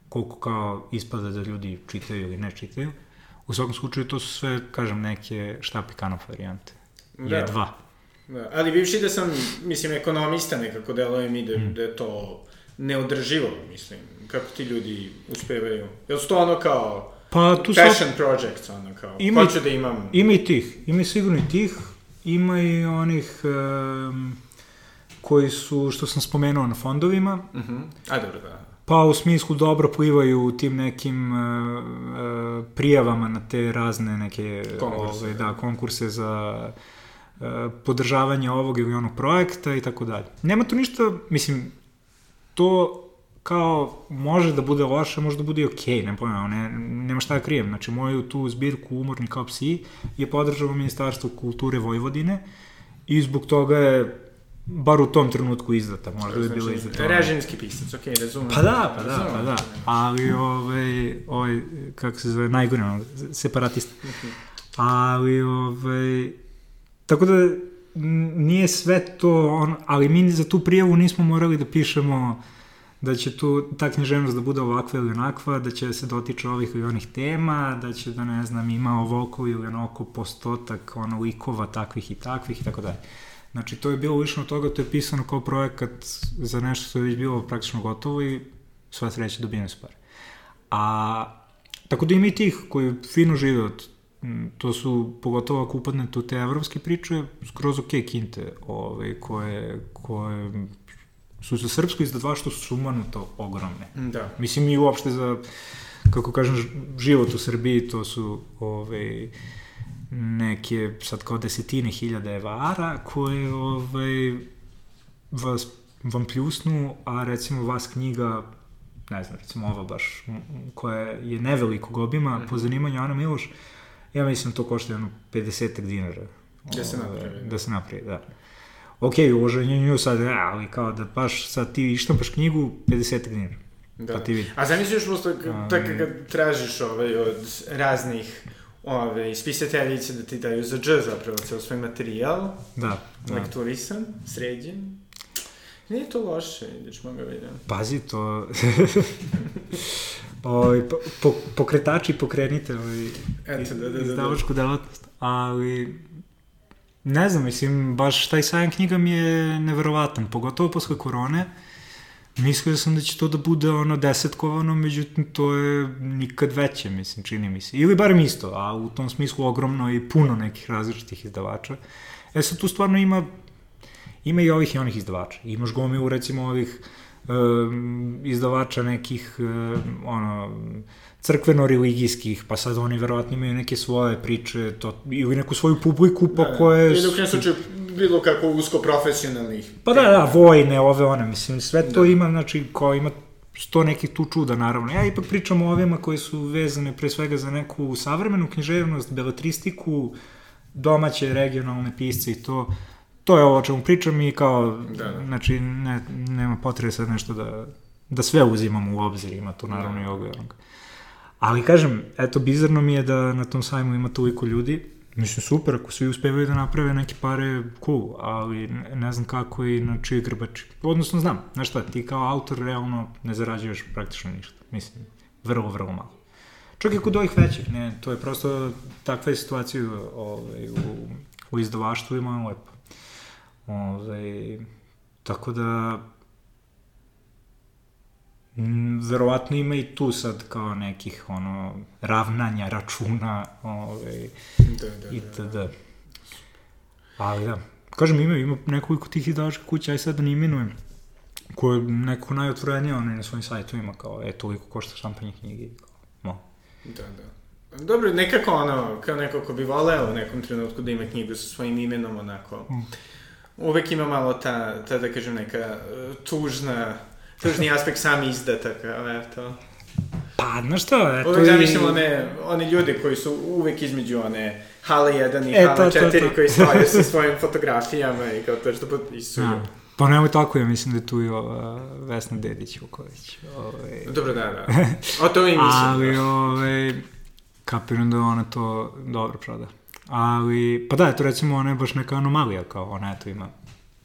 koliko kao ispada da ljudi čitaju ili ne čitaju. U svakom slučaju to su sve, kažem, neke štap i kanap varijante. Da. Je dva. Da, ali bivši da sam, mislim, ekonomista nekako deluje mi da, Mm. da je to neodrživo, mislim, kako ti ljudi uspevaju. Jel su to ono kao Pa tu sad passion projects, ono kao, Ima- hoću da imam... Ima i tih, ima i sigurno i tih, ima i onih um, koji su, što sam spomenuo, na fondovima, Uh -huh. A, dobro, da. pa u smislu dobro plivaju u tim nekim uh, uh, prijavama na te razne neke Konkurse. ove, da, konkurse za uh, podržavanje ovog ili onog projekta i tako dalje. Nema tu ništa, mislim, to kao može da bude loše, može da bude i okej, okay, ne pojma, ne, nema šta da krijem. Znači, moju tu zbirku Umorni kao psi je podržalo Ministarstvo kulture Vojvodine i zbog toga je bar u tom trenutku izdata, možda bi bila izdata. režimski pisac, okej, okay, razumem. Pa da, pa da, pa da. Ali, ovaj, ovaj, kako se zove, najgore, separatista. Ali, ovaj, tako da, nije sve to, on, ali mi za tu prijavu nismo morali da pišemo da će tu ta književnost da bude ovakva ili onakva, da će se dotiče ovih ili onih tema, da će da ne znam ima ovoliko ili onako postotak ono likova takvih i takvih i tako dalje. Znači to je bilo lično toga, to je pisano kao projekat za nešto što je već bilo praktično gotovo i sva sreća dobijene su pare. A tako da ima i tih koji fino žive od to su, pogotovo ako upadnete u te evropske priče, skroz ok kinte, ovaj, koje, koje su za srpsko izdavaštvo sumanuto ogromne. Da. Mislim i uopšte za, kako kažem, život u Srbiji, to su ovaj, neke sad kao desetine hiljada evara koje ovaj, vas, vam pljusnu, a recimo vas knjiga ne znam, recimo ova baš, koja je nevelikog obima, po zanimanju Ana Miloš, ja mislim to košta jedno 50 dinara. Da se napravi, da. Da se napravi, da. Ok, uloženje nju sad, ja, ali kao da baš sad ti ištampaš knjigu, 50 dinara. Da. Pa ti vidi. A zamisliš prosto tako kad tražiš ovaj, od raznih ovaj, spisateljice da ti daju za dž zapravo ceo svoj materijal, Da, da. lekturisan, sređen. Nije to loše, ideš moga vidim. Pazi, to... *laughs* Oj, po, po, pokretači pokrenite ovaj, Eto, da, da, da, da. izdavačku delatnost. Ali, ne znam, mislim, baš taj sajam knjiga mi je neverovatan, pogotovo posle korone. Mislio sam da će to da bude ono desetkovano, međutim to je nikad veće, mislim, čini mi se. Ili barem isto, a u tom smislu ogromno i puno nekih različitih izdavača. E sad tu stvarno ima ima i ovih i onih izdavača. Imaš gomilu recimo ovih um, izdavača nekih um, ono crkveno-religijskih, pa sad oni verovatno imaju neke svoje priče, to, ili neku svoju publiku, pa Da, koje... Ili u slučaju bilo kako usko profesionalnih. Pa da, da, vojne, ove, one, mislim, sve to Da. ima, znači, kao ima sto nekih tu čuda, naravno. Ja ipak pričam o ovima koje su vezane pre svega za neku savremenu književnost, beletristiku, domaće, regionalne pisce i to. To je ovo o čemu pričam i kao, Da, da. znači, ne, nema potrebe sad nešto da, da sve uzimamo u obzir, ima tu naravno Da. i ovog i onog. Ali kažem, eto, bizarno mi je da na tom sajmu ima toliko ljudi, Mislim, super, ako svi uspevaju da naprave neke pare, cool, ali ne, znam kako i na čiji grbači. Odnosno, znam, znaš šta, ti kao autor realno ne zarađuješ praktično ništa. Mislim, vrlo, vrlo malo. Čak i kod ovih većih, ne, to je prosto takva je situacija ovaj, u, u izdavaštvu i malo lepo. Ovaj, tako da, verovatno ima i tu sad kao nekih ono ravnanja računa ovaj, Da, da, da. itd. Ali da, kažem ima, ima nekoliko tih izdavačkih kuća, aj sad da ne imenujem, koje neko najotvorenije one na svojim sajtovima, kao, e, toliko košta štampanje knjige, kao, mo. Da, da. Dobro, nekako ono, kao neko ko bi voleo u nekom trenutku da ima knjigu sa svojim imenom, onako. Mm. Uvek ima malo ta, ta da kažem, neka e, tužna tužni aspekt sami izdataka, eto. Pa, znaš šta, eto Uvijek i- zamišljam one, one ljude koji su uvijek između one Hala 1 i E, to, 4 to. koji stoje sa *laughs* svojim fotografijama i kao to što potpisuju. A, pa nemoj tako, ja mislim da je tu i ova Vesna Dedić Vuković. Ovaj, Dobro, da, da. O to i *laughs* mislim. ali, da. ovaj, kapiram da ona to dobro proda. Ali, pa da, eto recimo ona je baš neka anomalija, kao ona eto ima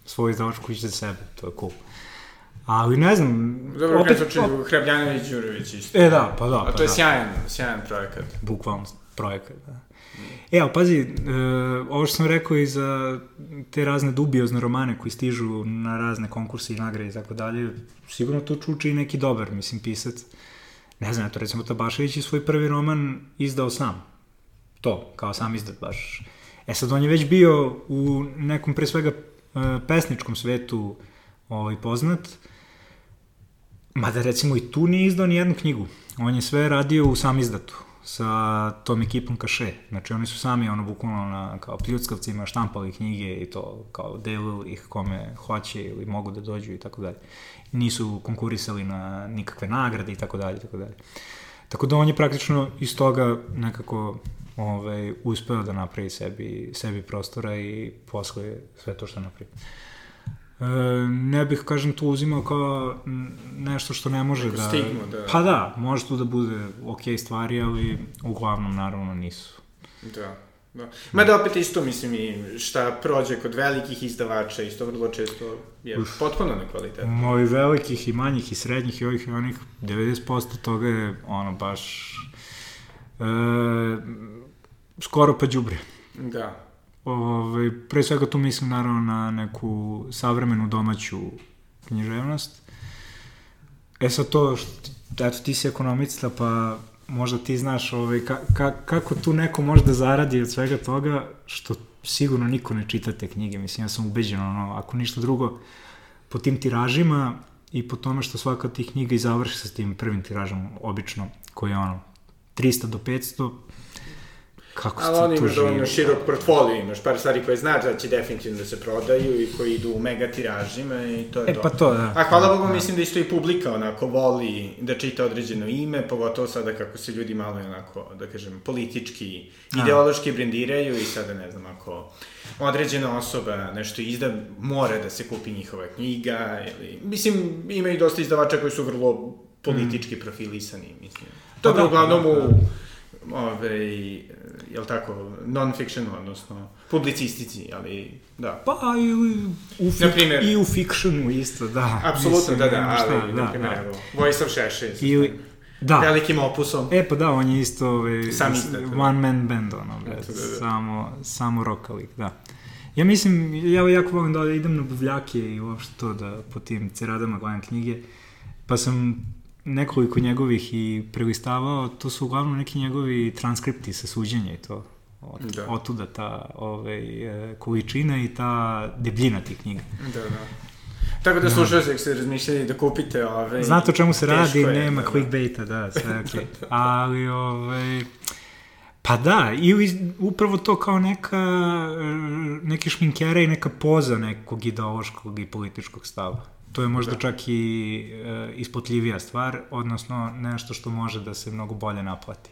svoju izdavačku kuću za sebe, to je cool. Ali ne znam, Dobro, opet, kad slučaju Hrabljanović Đurović isto. E, da, pa da, A pa to je da. sjajan, sjajan projekat. bukvalno projekat, da. E, ali pazi, e, ovo što sam rekao i za te razne dubiozne romane koji stižu na razne konkurse i nagrade i tako dalje, sigurno to čuči i neki dobar, mislim, pisac. Ne znam, eto, recimo Tabašević je svoj prvi roman izdao sam. To, kao sam izdat baš. E sad, on je već bio u nekom, pre svega, e, pesničkom svetu ovaj, poznat, Mada recimo i tu nije izdao ni jednu knjigu. On je sve radio u sam izdatu sa tom ekipom Kaše. Znači oni su sami ono bukvalno na kao pljuckavcima štampali knjige i to kao delili ih kome hoće ili mogu da dođu i tako dalje. Nisu konkurisali na nikakve nagrade i tako dalje i tako dalje. Tako da on je praktično iz toga nekako ovaj, uspeo da napravi sebi, sebi prostora i posle sve to što napravi. E, ne bih, kažem, tu uzimao kao nešto što ne može Neku da... stigmu, da. Pa da, može tu da bude ok stvari, ali uglavnom, naravno, nisu. Da. Da. Ma da opet isto, mislim, i šta prođe kod velikih izdavača, isto vrlo često je Uf. potpuno nekvalitetno. Moji velikih i manjih i srednjih i ovih i onih, 90% toga je, ono, baš... E, skoro pa đubre. Da. Ove, pre svega tu mislim naravno na neku savremenu domaću književnost. E sad to, što, eto ti si ekonomista, pa možda ti znaš ovaj, ka, ka, kako tu neko može da zaradi od svega toga, što sigurno niko ne čita te knjige. Mislim, ja sam ubeđen, ono, ako ništa drugo, po tim tiražima i po tome što svaka od tih knjiga i završi sa tim prvim tiražom, obično, koji je ono, 300 do 500, kako Ali se on tu ima dovoljno širok portfolio, imaš par stvari koje znaš da će definitivno da se prodaju i koji idu u mega tiražima i to je E, to. pa to, da. A hvala Da, Bogu, da. mislim da isto i publika onako voli da čita određeno ime, pogotovo sada kako se ljudi malo onako, da kažem, politički, ideološki brendiraju i sada ne znam, ako određena osoba nešto izda, mora da se kupi njihova knjiga, ili, mislim, ima i dosta izdavača koji su vrlo politički profilisani, mislim. To Pa da, uglavnom da, u, da. ove, jel tako, non-fiction, odnosno publicistici, ali da. Pa i u, u, fik, Na primjer. i u fiksionu isto, da. Apsolutno, da, da, nema ali, šta, na primjer, da. evo, Vojislav Šešelj, svojim da. velikim opusom. E, pa da, on je isto ovaj, Sam da. one man band, ono, bre, Eto, da, da. samo, samo rokalik, da. Ja mislim, ja jako volim da idem na buvljake i uopšte to da po tim ceradama gledam knjige, pa sam nekoliko njegovih i prelistavao, to su uglavnom neki njegovi transkripti sa suđenja i to. Od, Da. Otuda ta ovaj, e, količina i ta debljina tih knjiga. Da, da. Tako da slušao se, se razmišljali da kupite ove... Znate o čemu se radi, je, nema da, da. clickbaita, da, sve *laughs* okej. Ali, ovaj, pa da, i upravo to kao neka, e, neke šminkere i neka poza nekog ideološkog i političkog stava. To je možda Da. čak i e, ispotljivija stvar, odnosno nešto što može da se mnogo bolje naplati.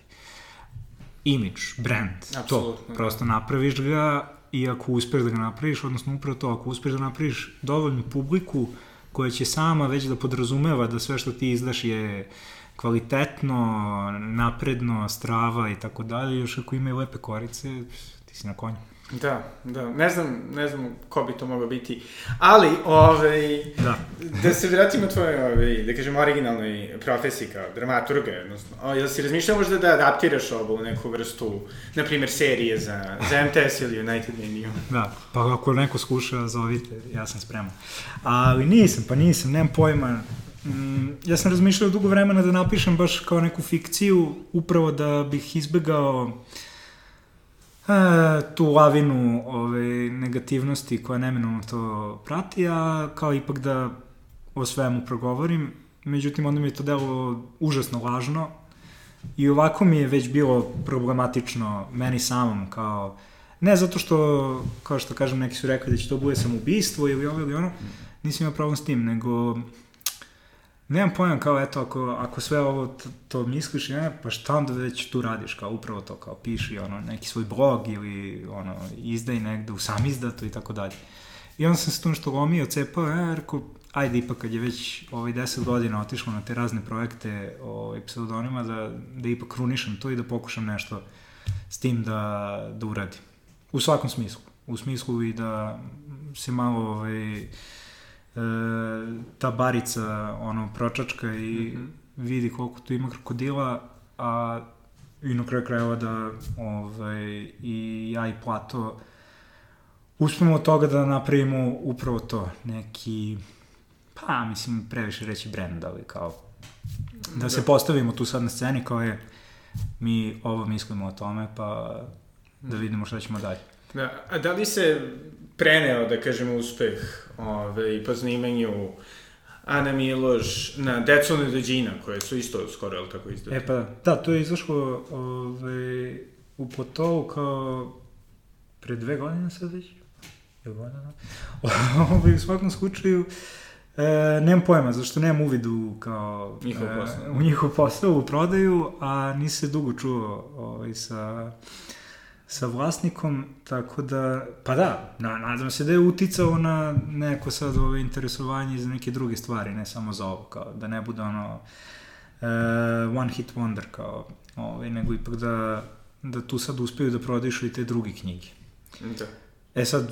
Image, brand, to. Apsolutno, da. Prosto napraviš ga i ako uspeš da ga napraviš, odnosno upravo to, ako uspeš da napraviš dovoljnu publiku koja će sama već da podrazumeva da sve što ti izdaš je kvalitetno, napredno, strava i tako dalje, još ako imaju lepe korice, ti si na konju. Da, da, ne znam, ne znam ko bi to mogao biti, ali, ovaj, Da. da se vratimo tvojoj, ovaj, da kažem, originalnoj profesiji kao dramaturga, odnosno, o, jel si razmišljao možda da adaptiraš ovo u neku vrstu, na primjer, serije za, za MTS ili United Media? Da, pa ako neko skuša, zovite, ja sam spreman. Ali nisam, pa nisam, nemam pojma. Mm, ja sam razmišljao dugo vremena da napišem baš kao neku fikciju, upravo da bih izbegao tu lavinu ove, negativnosti koja neminovno to prati, a kao ipak da o svemu progovorim. Međutim, onda mi je to delo užasno važno i ovako mi je već bilo problematično meni samom kao Ne zato što, kao što kažem, neki su rekli da će to bude samoubistvo ili ovo ili ono, nisam imao problem s tim, nego nemam pojma kao eto, ako, ako sve ovo to, to misliš, ne, pa šta onda već tu radiš, kao upravo to, kao piši ono, neki svoj blog ili ono, izdaj negde u sam izdatu i tako dalje. I onda sam se tu nešto lomio, cepao, ja, rekao, ajde ipak kad je već ovaj 10 godina otišlo na te razne projekte ovaj, pseudonima, da, da ipak krunišem to i da pokušam nešto s tim da, da uradim. U svakom smislu. U smislu i da se malo ovaj, e, ta barica ono pročačka i mm -hmm. vidi koliko tu ima krokodila, a i na kraju krajeva da ovaj, i ja i Plato uspemo od toga da napravimo upravo to, neki pa mislim previše reći brand, ali kao da, da se postavimo tu sad na sceni kao je mi ovo mislimo o tome, pa da vidimo šta ćemo dalje. Da, a da li se preneo, da kažemo, uspeh ove, po zanimanju Ana Miloš na Deco Nedođina, koje su isto skoro, ali tako izdate? E pa, da, to je izašlo ove, u Potovu kao pre dve godine sad već. Je godina? *laughs* Ove, u svakom slučaju, E, nemam pojma, zašto nemam uvidu kao, njihov posao. E, u njihov posao, u prodaju, a nisi se dugo čuo ovaj, sa, sa vlasnikom, tako da, pa da, na, nadam se da je uticao na neko sad ovo interesovanje za neke druge stvari, ne samo za ovo, kao da ne bude ono uh, one hit wonder, kao, ovaj, nego ipak da, da tu sad uspeju da prodaju i te druge knjige. Da. E sad,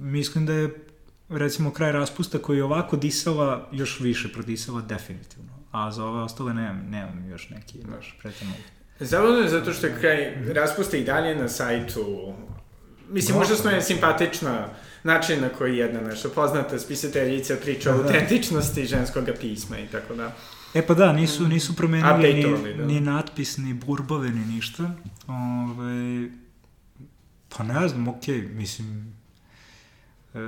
mislim da je recimo kraj raspusta koji je ovako disala, još više prodisala definitivno. A za ove ostale nemam, nemam još neki baš pretredno. Zabavno je zato što je kraj raspusta i dalje na sajtu Mislim, možda smo je simpatična način na koji jedna naša poznata spisateljica priča o da, da. autentičnosti ženskog pisma i tako da. E pa da, nisu, nisu promenili ni, da. ni natpis, ni burbove, ni ništa. Ove, pa ne znam, okej, okay, mislim, E,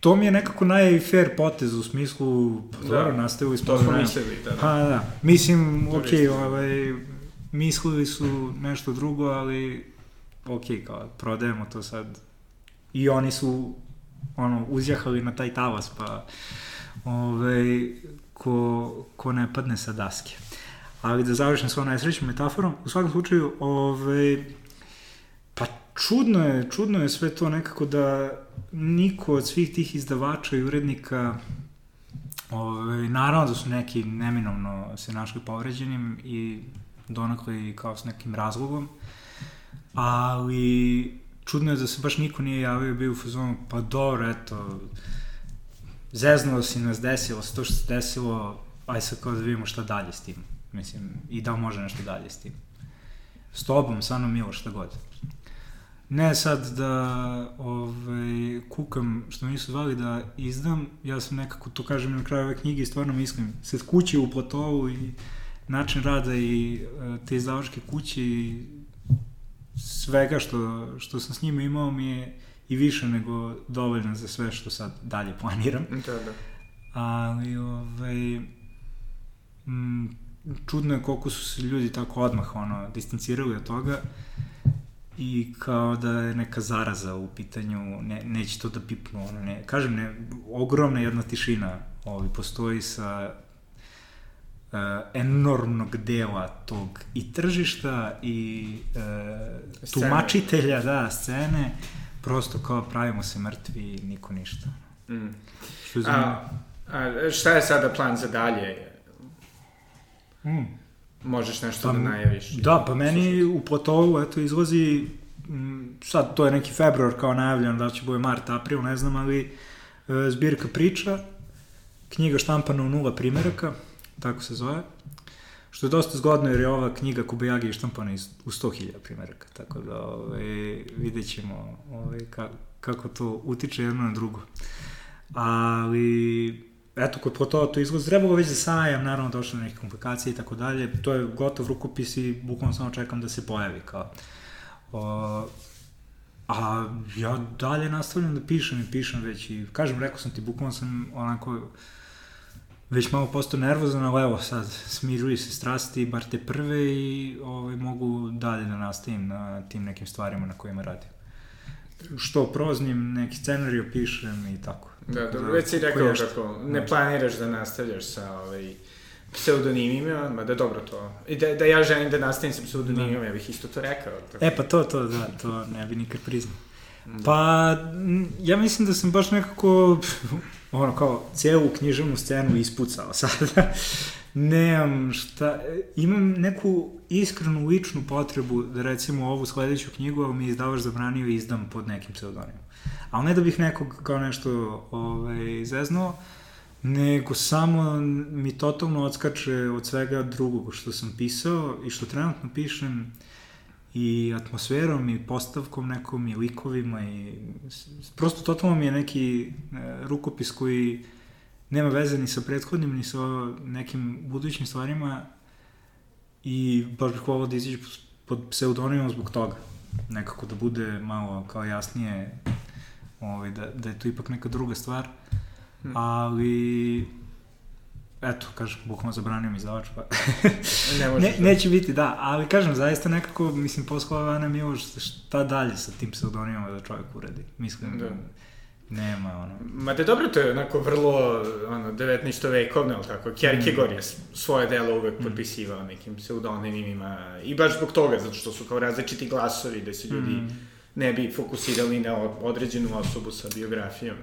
to mi je nekako najfair potez u smislu, pa da. dobro, nastavili smo. To smo mislili, da, da. Pa da, mislim, ok, ovaj, mislili su nešto drugo, ali ok, kao, prodajemo to sad. I oni su, ono, uzjahali na taj talas, pa, ovaj, ko, ko ne padne sa daske. Ali da završim svojom najsrećnom metaforom, u svakom slučaju, ovaj, čudno je, čudno je sve to nekako da niko od svih tih izdavača i urednika Ove, naravno da su neki neminovno se našli povređenim i donakle kao s nekim razlogom, ali čudno je da se baš niko nije javio bio u fazonu, pa dobro, eto, zeznuo si nas, desilo se to što se desilo, aj sad kao da vidimo šta dalje s tim, mislim, i da može nešto dalje s tim. S tobom, stvarno milo, šta god. Ne sad da ovaj, kukam što mi nisu zvali da izdam, ja sam nekako, to kažem na kraju ove knjige i stvarno mislim, se kuće u platovu i način rada i e, te izdavačke kuće i svega što, što sam s njima imao mi je i više nego dovoljno za sve što sad dalje planiram. Da, da. Ali, ovaj, m, čudno je koliko su se ljudi tako odmah ono, distancirali od toga i kao da je neka zaraza u pitanju, ne, neće to da pipnu, ono, ne, kažem, ne, ogromna jedna tišina ovaj, postoji sa uh, enormnog dela tog i tržišta i uh, tumačitelja, da, scene, prosto kao pravimo se mrtvi niko ništa. Mm. Što a, a šta je sada plan za dalje? Mm možeš nešto pa, da najaviš. Da, pa meni u Platovu, eto, izlazi, sad to je neki februar kao najavljeno, da će bude mart, april, ne znam, ali e, zbirka priča, knjiga štampana u nula primeraka, tako se zove, što je dosta zgodno jer je ova knjiga Kubajagi štampana u 100.000 primeraka, tako da ove, vidjet ćemo ove, ka, kako to utiče jedno na drugo. Ali eto, kod Plotova to izgleda, trebalo već za sajam, naravno došlo na neke komplikacije i tako dalje, to je gotov rukopis i bukvalno samo čekam da se pojavi, kao. O, a ja dalje nastavljam da pišem i pišem već i, kažem, rekao sam ti, bukvalno sam onako, već malo postao nervozan, ali evo sad, smiruju se strasti, bar te prve i ovaj, mogu dalje da nastavim na tim nekim stvarima na kojima radim. što proznim, neki scenariju pišem i tako. Da, dobro, već si rekao koješta. kako ne planiraš da nastavljaš sa ovaj, pseudonimima, mada dobro to. I da, da ja želim da nastavim sa pseudonimima, ja bih isto to rekao. Tako. E pa to, to, da, to ne bi nikad priznao. Da. Pa, ja mislim da sam baš nekako, *laughs* ono kao, cijelu književnu scenu ispucao *laughs* sada. Nemam šta, imam neku iskrenu ličnu potrebu da recimo ovu sledeću knjigu, mi je izdavač zabranio i izdam pod nekim pseudonimom. Ali ne da bih nekog kao nešto ovaj, zeznuo, nego samo mi totalno odskače od svega drugog što sam pisao i što trenutno pišem i atmosferom i postavkom nekom i likovima i prosto totalno mi je neki e, rukopis koji nema veze ni sa prethodnim ni sa nekim budućim stvarima i baš bih volao da izađe pod pseudonimom zbog toga. Nekako da bude malo kao jasnije ovaj, da, da je to ipak neka druga stvar. Hm. Ali eto, kažem, bukvalno zabranio mi izdavač, pa *laughs* Ne možeš. ne, neće biti, da, ali kažem, zaista nekako, mislim, posle ove Ana Miloš, šta dalje sa tim pseudonimama da čovjek uradi? Mislim, Da. Nema, ono. Ma da dobro, to je onako vrlo, ono, 19. vekovno, ali tako, Kierkegaard je s- svoje delo uvek Mm. potpisivao nekim pseudonimima i baš zbog toga, zato što su kao različiti glasovi, da se ljudi Mm. ne bi fokusirali na određenu osobu sa biografijom.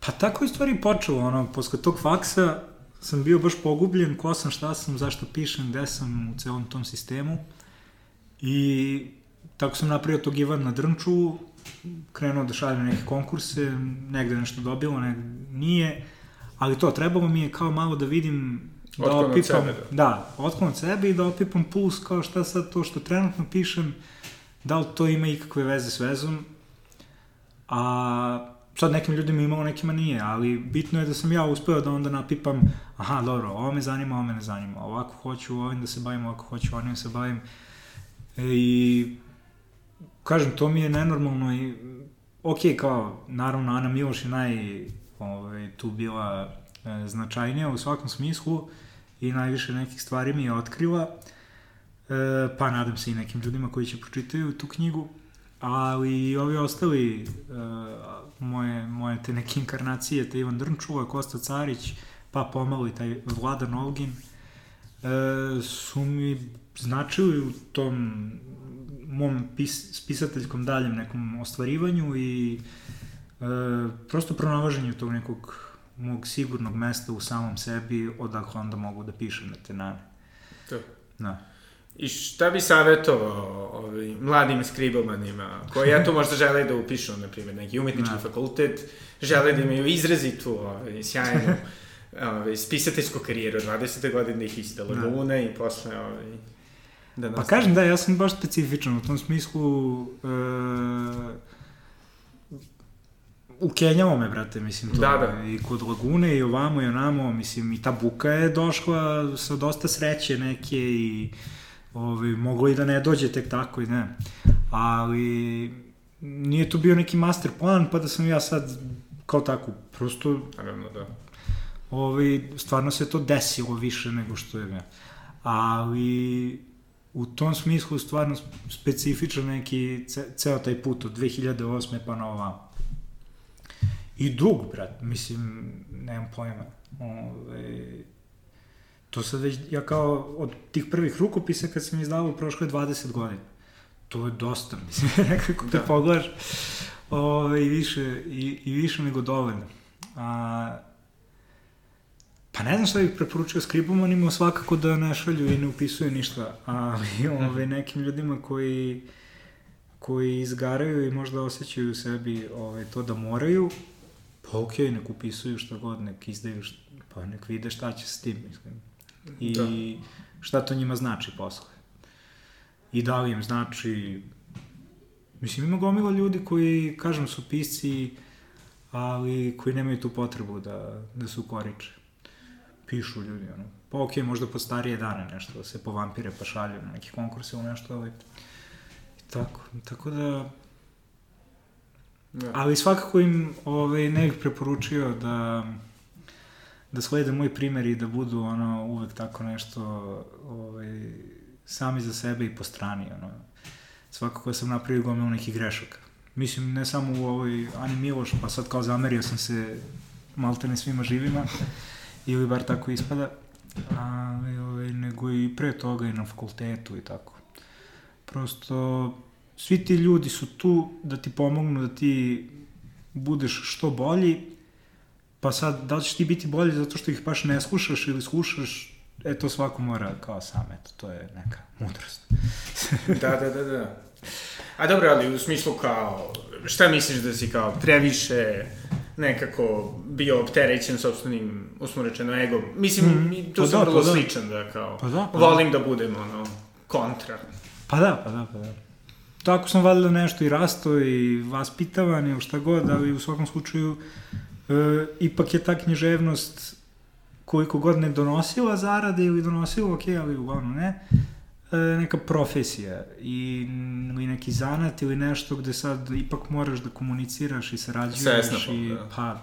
Pa tako je stvari počelo, ono, posle tog faksa sam bio baš pogubljen, ko sam, šta sam, zašto pišem, gde sam u celom tom sistemu. I tako sam napravio tog Ivana Drnču, krenuo da šaljem neke konkurse, negde nešto dobilo, negde nije, ali to, trebalo mi je kao malo da vidim da Otklon od opipam, sebe, da. da, otklon od sebe i da opipam puls kao šta sad to što trenutno pišem, da li to ima ikakve veze s vezom, a sad nekim ljudima imalo, nekima nije, ali bitno je da sam ja uspeo da onda napipam, aha, dobro, ovo me zanima, ovo me ne zanima, ovako hoću ovim da se bavim, ovako hoću onim da se bavim. E, I, kažem, to mi je nenormalno i, ok, kao, naravno, Ana Miloš je naj, ovaj, tu bila e, značajnija u svakom smislu i najviše nekih stvari mi je otkrila, e, pa nadam se i nekim ljudima koji će pročitaju tu knjigu, ali i ovi ostali uh, moje, moje te neke inkarnacije, te Ivan Drnčuva, Kosta Carić, pa pomalo i taj Vladan Olgin, uh, su mi značili u tom mom pis, spisateljskom daljem nekom ostvarivanju i uh, prosto pronalaženju tog nekog mog sigurnog mesta u samom sebi, odakle onda mogu da pišem na te nane. To. Da. I šta bi savjetovao ovaj, mladim skribomanima, koji eto možda žele da upišu, na primjer, neki umetnički Da. fakultet, žele da imaju izrazitu, ovaj, sjajnu *laughs* ovaj, spisateljsku karijeru, 20. godine ih iste Da. Laguna i posle ovaj, da Pa nastave. kažem da, ja sam baš specifičan u tom smislu e, ukenjalo me, brate, mislim, to Da, da. i kod Lagune i ovamo i onamo, mislim, i ta buka je došla sa dosta sreće neke i ovaj, moglo i da ne dođe tek tako i ne, ali nije to bio neki master plan, pa da sam ja sad kao tako, prosto Naravno, da. ovaj, stvarno se to desilo više nego što je. Ali u tom smislu stvarno specifičan neki ce, ceo taj put od 2008. pa na ovamo. I dug, brat, mislim, nemam pojma. Ove, to sad već, ja kao od tih prvih rukopisa kad sam izdavao prošlo je 20 godina. To je dosta, *laughs* mislim, nekako da. Da. pogledaš ove, i, više, i, i više nego dovoljno. A, Pa ne znam šta bih preporučio skribomanima, svakako da ne šalju i ne upisuju ništa, ali ove, nekim ljudima koji, koji izgaraju i možda osjećaju u sebi ove, to da moraju, pa okej, okay, nek upisuju šta god, nek izdaju, šta, pa nek vide šta će s tim, mislim. I Da. šta to njima znači posle. I da li im znači... Mislim, ima gomila ljudi koji, kažem, su pisci, ali koji nemaju tu potrebu da, da su koriče pišu ljudi, ono. Pa okej, možda po starije dane nešto, da se po vampire pa šalju na neki konkurse u nešto, ali... I tako, tako da... da. Ali svakako im ovaj, ne bih preporučio da da slede moj primer i da budu ono uvek tako nešto ovaj, sami za sebe i po strani ono. Svakako sam napravio gomilu nekih grešaka. Mislim, ne samo u ovoj Ani Miloš, pa sad kao zamerio sam se maltene svima živima, ili bar tako ispada, ali, ovaj, nego i pre toga i na fakultetu i tako. Prosto, svi ti ljudi su tu da ti pomognu da ti budeš što bolji, pa sad, da li ćeš ti biti bolji zato što ih baš ne slušaš ili slušaš, e, to svako mora kao sam, eto, to je neka mudrost. *laughs* da, da, da, da. A dobro, ali u smislu kao, šta misliš da si kao previše nekako bio opterećen sobstvenim, usmo rečeno, ego. Mislim, mm, tu pa sam da, vrlo pa da. sličan da kao, pa da, pa volim da. da budem ono, kontra. Pa da, pa da, pa da. Tako sam valjda nešto i rasto i vaspitavan ili šta god, ali u svakom slučaju e, ipak je ta književnost koliko god ne donosila zarade ili donosila, ok, ali uglavnom ne, neka profesija i, ili neki zanat ili nešto gde sad ipak moraš da komuniciraš i sarađuješ sa esnafom, i, da. pa,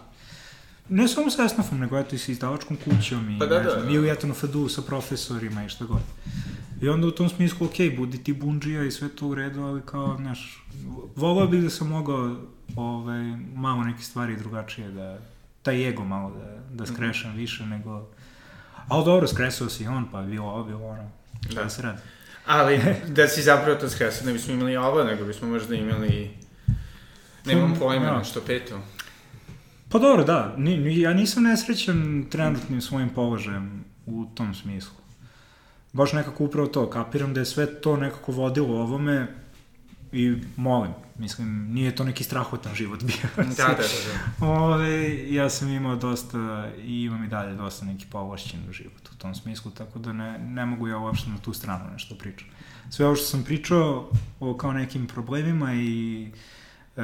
ne samo sa esnafom, nego eto i sa izdavačkom kućom i pa da, ne znam, da, da. ili eto na FDU sa profesorima i šta god. I onda u tom smislu, ok, budi ti bunđija i sve to u redu, ali kao, znaš, volao bih da sam mogao ovaj, malo neke stvari drugačije da, taj ego malo da, da mhm. skrešam više nego... Ali dobro, skresao si on, pa bilo ovo, bilo ono. Šta da se radi? Ali, da si zapravo to skresao, ne bismo imali ovo, nego bismo možda imali... Nemam mm, pojma, no. nešto peto. Pa dobro, da. Ni, ja nisam nesrećan trenutnim svojim položajem u tom smislu. Baš nekako upravo to, kapiram da je sve to nekako vodilo ovome i molim, mislim, nije to neki strahotan život bio. da, da, da. da. *laughs* Ove, ja sam imao dosta i imam i dalje dosta neki povlašćen život u tom smislu, tako da ne, ne mogu ja uopšte na tu stranu nešto pričam. Sve ovo što sam pričao o kao nekim problemima i e,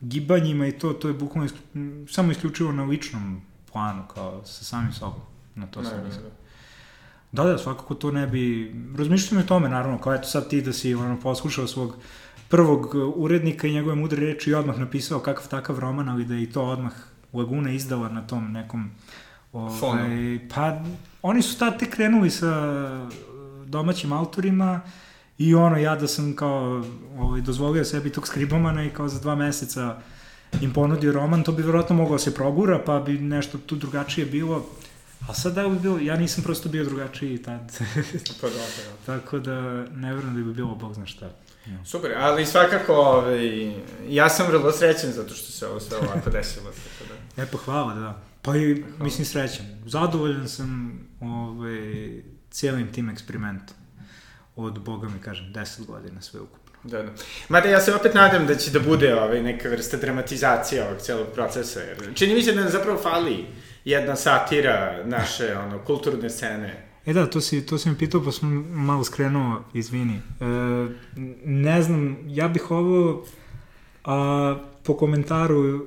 gibanjima i to, to je bukvalno isklu, samo isključivo na ličnom planu, kao sa samim sobom. Na to sam mislio. Da, da, svakako to ne bi... Razmišljam o tome, naravno, kao eto sad ti da si ono, poslušao svog prvog urednika i njegove mudre reči i odmah napisao kakav takav roman, ali da je i to odmah Laguna izdala na tom nekom... Ovaj, pa, oni su tad tek krenuli sa domaćim autorima i ono, ja da sam kao ovaj, dozvolio sebi tog skribomana i kao za dva meseca im ponudio roman, to bi verovatno moglo da se progura, pa bi nešto tu drugačije bilo. A sad da bi bilo, ja nisam prosto bio drugačiji tad. *laughs* pa dobro. Da. Tako da ne verujem da bi bilo bog zna šta. Ja. Super, ali svakako, ovaj, ja sam vrlo srećan zato što se ovo sve ovako desilo. Tako da. E pa hvala, da. Pa i, hvala. mislim, srećan. Zadovoljan sam ovaj, cijelim tim eksperimentom. Od, boga mi kažem, 10 godina sve ukupno. Da, da. Mada ja se opet nadam da će da bude ovaj, neka vrsta dramatizacija ovog celog procesa. Jer čini mi se da nam zapravo fali jedna satira naše ono, kulturne scene. E da, to si, to si mi pitao, pa sam malo skrenuo, izvini. E, ne znam, ja bih ovo a, po komentaru e,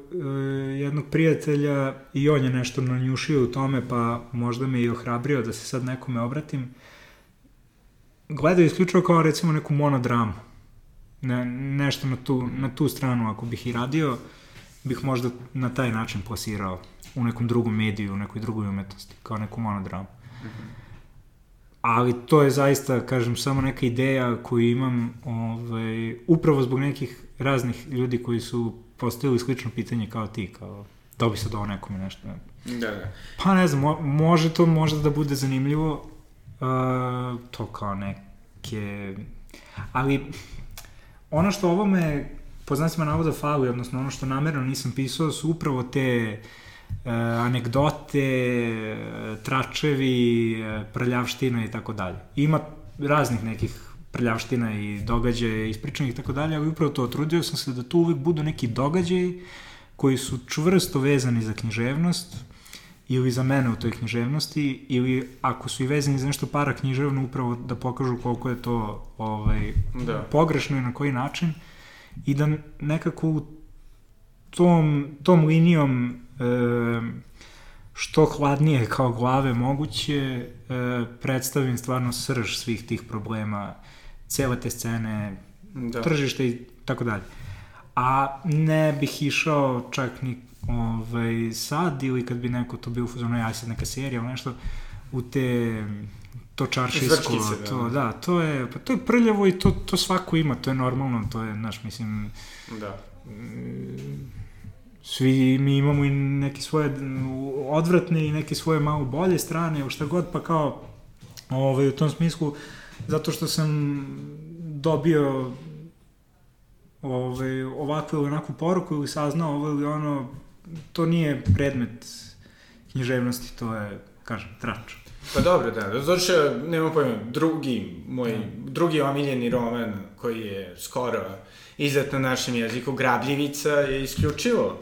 jednog prijatelja i on je nešto nanjušio u tome, pa možda me i ohrabrio da se sad nekome obratim. Gledao isključivo kao recimo neku monodramu. Ne, nešto na tu, na tu stranu ako bih i radio, bih možda na taj način plasirao u nekom drugom mediju, u nekoj drugoj umetnosti, kao neku monodramu. Mm -hmm. Ali to je zaista, kažem, samo neka ideja koju imam ovaj, upravo zbog nekih raznih ljudi koji su postavili slično pitanje kao ti, kao da bi se dao nekome nešto. Da, da. Pa ne znam, mo može to možda da bude zanimljivo, uh, to kao neke... Ali ono što ovome po znacima navoda fali, odnosno ono što namerno nisam pisao, su upravo te uh, e, anegdote, tračevi, e, prljavština i tako dalje. Ima raznih nekih prljavština i događaja ispričanih i tako dalje, ali upravo to otrudio sam se da tu uvek budu neki događaji koji su čvrsto vezani za književnost ili za mene u toj književnosti ili ako su i vezani za nešto para književno upravo da pokažu koliko je to ovaj, da. pogrešno i na koji način i da nekako u tom, tom linijom što hladnije kao glave moguće e, predstavim stvarno srž svih tih problema, cele te scene, da. tržište i tako dalje. A ne bih išao čak ni ovaj, sad ili kad bi neko to bio u fuzonu, ja sad neka serija ili nešto, u te to čaršijsko, Zvrčkice, da. to, da, to je, pa to je prljavo i to, to svako ima, to je normalno, to je, znaš, mislim, Da. Svi mi imamo i neke svoje odvratne i neke svoje malo bolje strane, šta god, pa kao, ovaj, u tom smislu, zato što sam dobio ovaj, ovakvu ili onakvu poruku ili saznao ovo ili ono, to nije predmet književnosti, to je, kažem, trač. Pa dobro, da. Zato što, nema pojma, drugi, moj, drugi omiljeni roman koji je skoro izdat na našem jeziku, Grabljivica, je isključivo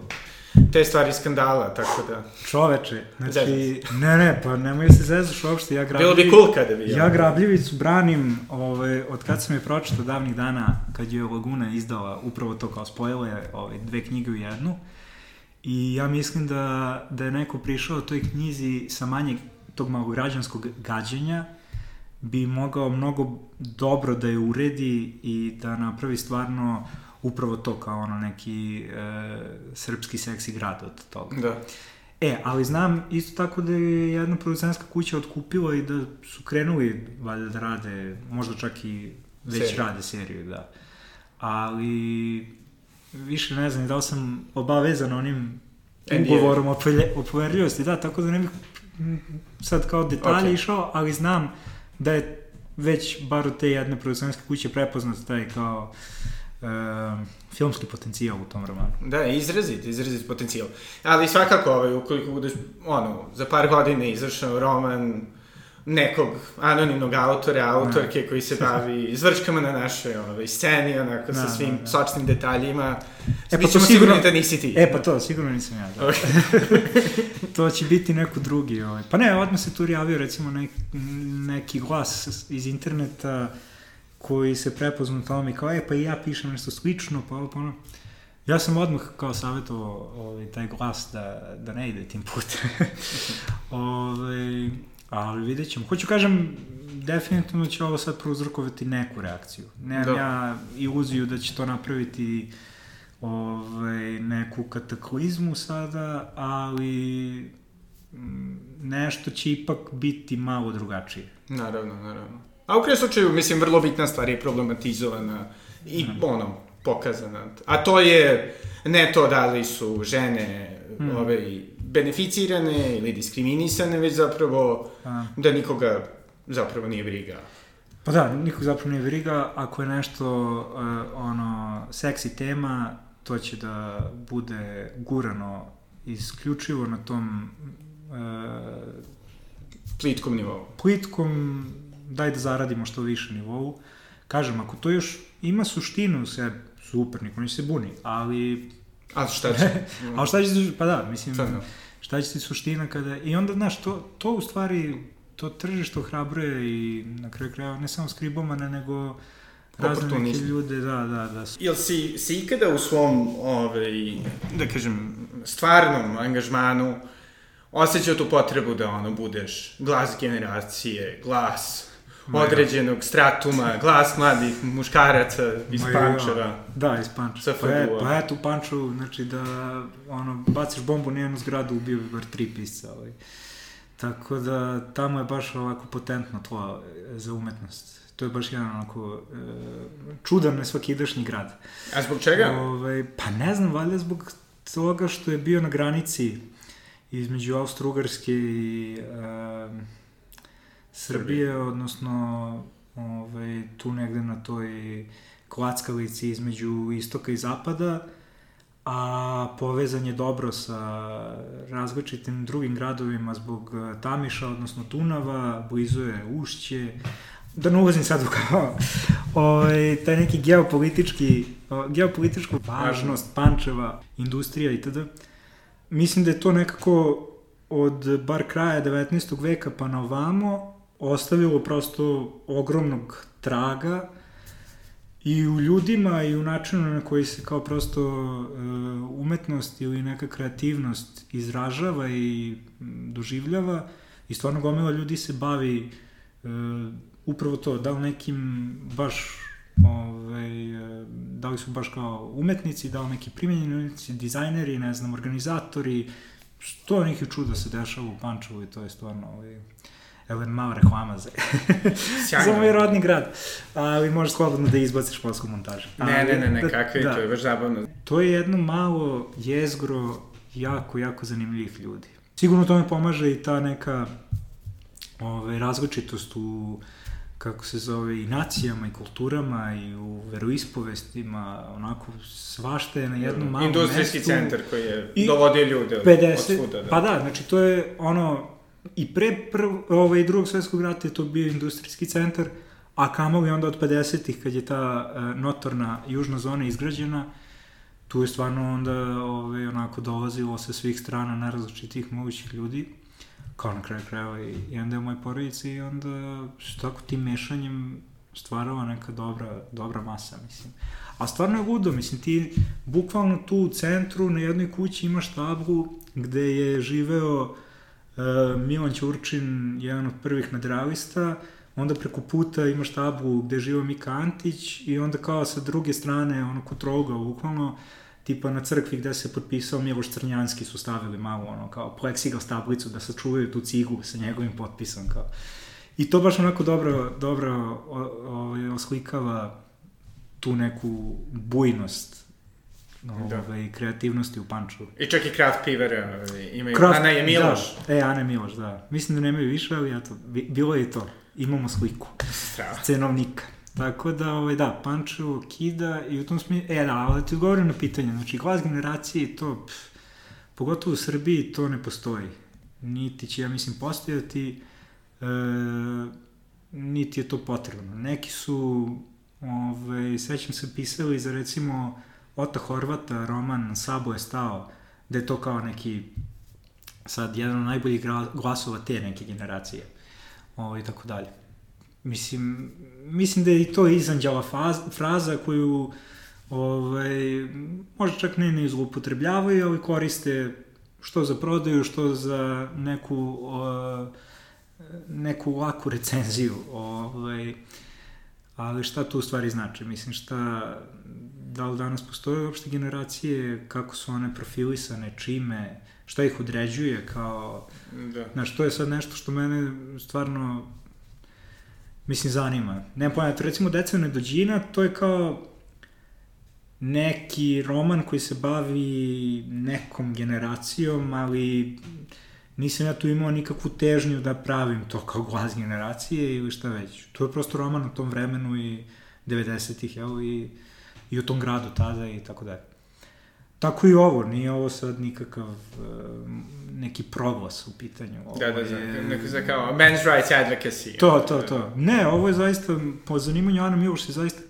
te stvari skandala, tako da... Čoveče, znači, ne, ne, pa nemoj se zezaš uopšte, ja Bilo grabljivicu... bi cool kada bi... Ja Grabljivicu branim ovaj, od kad sam je pročitao davnih dana, kad je Laguna izdala upravo to kao spojile ovaj, dve knjige u jednu. I ja mislim da, da je neko prišao toj knjizi sa manje tog malograđanskog gađenja, bi mogao mnogo dobro da je uredi i da napravi stvarno upravo to kao ono neki e, srpski seksi grad od toga. Da. E, ali znam isto tako da je jedna producentska kuća otkupila i da su krenuli valjda da rade, možda čak i već Seriju. rade seriju, da. Ali više ne znam da li sam obavezan onim NDA. ugovorom o, poverljivosti, da, tako da ne bih sad kao detalje Ok. išao, ali znam da je već bar od te jedne producentske kuće prepoznat taj kao e, filmski potencijal u tom romanu. Da, izrazit, izrazit potencijal. Ali svakako, ovaj, ukoliko budeš, ono, za par godina izašao roman nekog anonimnog autora, autorke koji se bavi zvrčkama na našoj ovaj, sceni, onako, sa Da, svim da, da. sočnim detaljima. E, pa to sigurno- da nisi ti. E, pa to, sigurno nisam ja, da. Ok. *laughs* to će biti neko drugi. Ovaj. Pa ne, odmah se tu javio recimo nek, neki glas iz interneta koji se prepoznao tome i kao, e, pa i ja pišem nešto slično, pa ovo, pa ono. Ja sam odmah kao savjetovao ovaj, taj glas da, da ne ide tim putem. *laughs* ovaj, ali vidjet ćemo. Hoću kažem, definitivno će ovo sad prouzrokovati neku reakciju. Nemam Da. ja iluziju da će to napraviti ovaj, neku kataklizmu sada, ali mm, nešto će ipak biti malo drugačije. Naravno, naravno. A u kraju slučaju, mislim, vrlo bitna stvar je problematizovana i, ono, pokazana. A to je ne to da li su žene Mm. ove, beneficirane ili diskriminisane, već zapravo A, da nikoga zapravo nije briga. pa da, nikog zapravo nije briga, ako je nešto uh, ono, seksi tema, to će da bude gurano isključivo na tom uh, Plitkom nivou. plitkom, daj da zaradimo što više nivou. Kažem, ako to još ima suštinu sve, super, niko neće se buni, ali, A šta će? *laughs* ali šta će pa da, mislim, Stvarno. šta će ti suština kada, i onda, znaš, to, to u stvari, to tržište ohrabruje i na kraju krajeva ne samo skribomane, nego razne neke ljude, da, da, da, Jel si, si ikada u svom, ovaj, da kažem, stvarnom angažmanu osjećao tu potrebu da ono budeš glas generacije, glas Ma određenog stratuma, glas mladih muškaraca iz Ma ja. Pančeva. Da, iz Pančeva. Pa, je, pa eto u Pančevu, znači da ono, baciš bombu na jednu zgradu, ubio bi bar tri pisca. Ovaj. Tako da tamo je baš ovako potentno tlo e, za umetnost. To je baš jedan onako e, čudan nesvakidašnji grad. A zbog čega? Ovaj, pa ne znam, valjda zbog toga što je bio na granici između Austro-Ugarske i e, Srbije, odnosno ovaj, tu negde na toj klackalici između istoka i zapada, a povezan je dobro sa različitim drugim gradovima zbog eh, Tamiša, odnosno Tunava, blizu je Ušće, da ne ulazim sad u kao ovaj, taj neki geopolitički, o, geopolitičku važnost Pančeva, industrija itd. Mislim da je to nekako od bar kraja 19. veka pa na ovamo ostavilo prosto ogromnog traga i u ljudima i u načinu na koji se kao prosto e, umetnost ili neka kreativnost izražava i m, doživljava i stvarno gomila ljudi se bavi e, upravo to, da li nekim baš ovaj, e, da li su baš kao umetnici, da li neki primjenjeni umetnici, dizajneri, ne znam, organizatori, sto nekih čuda se dešava u Pančevu i to je stvarno ovaj, Evo jedna mala reklama za, za moj rodni grad. Ali možeš slobodno da izbaciš posle montaže. Ne, ne, ne, ne, Da- kakve, da. to je baš zabavno. To je jedno malo jezgro jako, jako zanimljivih ljudi. Sigurno tome pomaže i ta neka ove, različitost u kako se zove, i nacijama i kulturama i u veroispovestima, onako svašta je na jednom malom Industrijski mestu. centar koji je dovodio ljude od, 50, od svuda. Da. Pa da, znači to je ono, i pre prv, ovaj, drugog svetskog rata je to bio industrijski centar, a kamoli onda od 50-ih kad je ta uh, notorna južna zona izgrađena, tu je stvarno onda ovaj, onako dolazilo sa svih strana na različitih mogućih ljudi, kao na kraju krajeva i jedan deo moje porodice i onda tako tim mešanjem stvarala neka dobra, dobra masa, mislim. A stvarno je ludo, mislim, ti bukvalno tu u centru na jednoj kući imaš tablu gde je živeo Milan Ćurčin, jedan od prvih nadrealista, onda preko puta imaš tablu gde živeo Mika Antić i onda kao sa druge strane, ono kod roga, bukvalno, tipa na crkvi gde se potpisao Miloš Crnjanski su stavili malo ono kao plexiglas tablicu da sačuvaju tu ciglu sa njegovim potpisom kao. I to baš onako dobro, dobro o, o, oslikava tu neku bujnost Da. ovaj, kreativnosti u Pančevu. I čak i Kraft pivere ovaj, imaju. Kraft- Ana je Miloš. Da, e, Ana je Miloš, da. Mislim da nemaju više, ali eto, bi- bilo je to. Imamo sliku Strava. cenovnika. Tako da, ovaj, da, Pančevo kida i u tom smislu, e da, ali ti odgovorim na pitanje, znači glas generacije i to, pff, pogotovo u Srbiji to ne postoji. Niti će, ja mislim, postojati, e, niti je to potrebno. Neki su, ovaj, sećam se, pisali za recimo Ota Horvata, roman Sabo je stao, da je to kao neki sad jedan od najboljih glasova te neke generacije. Ovo i tako dalje. Mislim, mislim da je i to izanđala faz, fraza koju ovaj, možda čak ne ne zloupotrebljavaju, ali koriste što za prodaju, što za neku o, neku laku recenziju. Ovaj, ali šta to u stvari znači? Mislim, šta, da li danas postoje uopšte generacije, kako su one profilisane, čime, šta ih određuje kao... Da. Znaš, to je sad nešto što mene stvarno, mislim, zanima. Nemam pojma, to recimo Deca nedođina, to je kao neki roman koji se bavi nekom generacijom, ali nisam ja tu imao nikakvu težnju da pravim to kao glas generacije ili šta već. To je prosto roman o tom vremenu i 90-ih, jel, i, i o tom gradu tada i tako dalje. Tako i ovo, nije ovo sad nikakav uh, neki proglas u pitanju. Ovo Da, da, da, je- neko za kao men's rights advocacy. To, to, to. Ne, ovo je zaista, po zanimanju Ana Miloš je zaista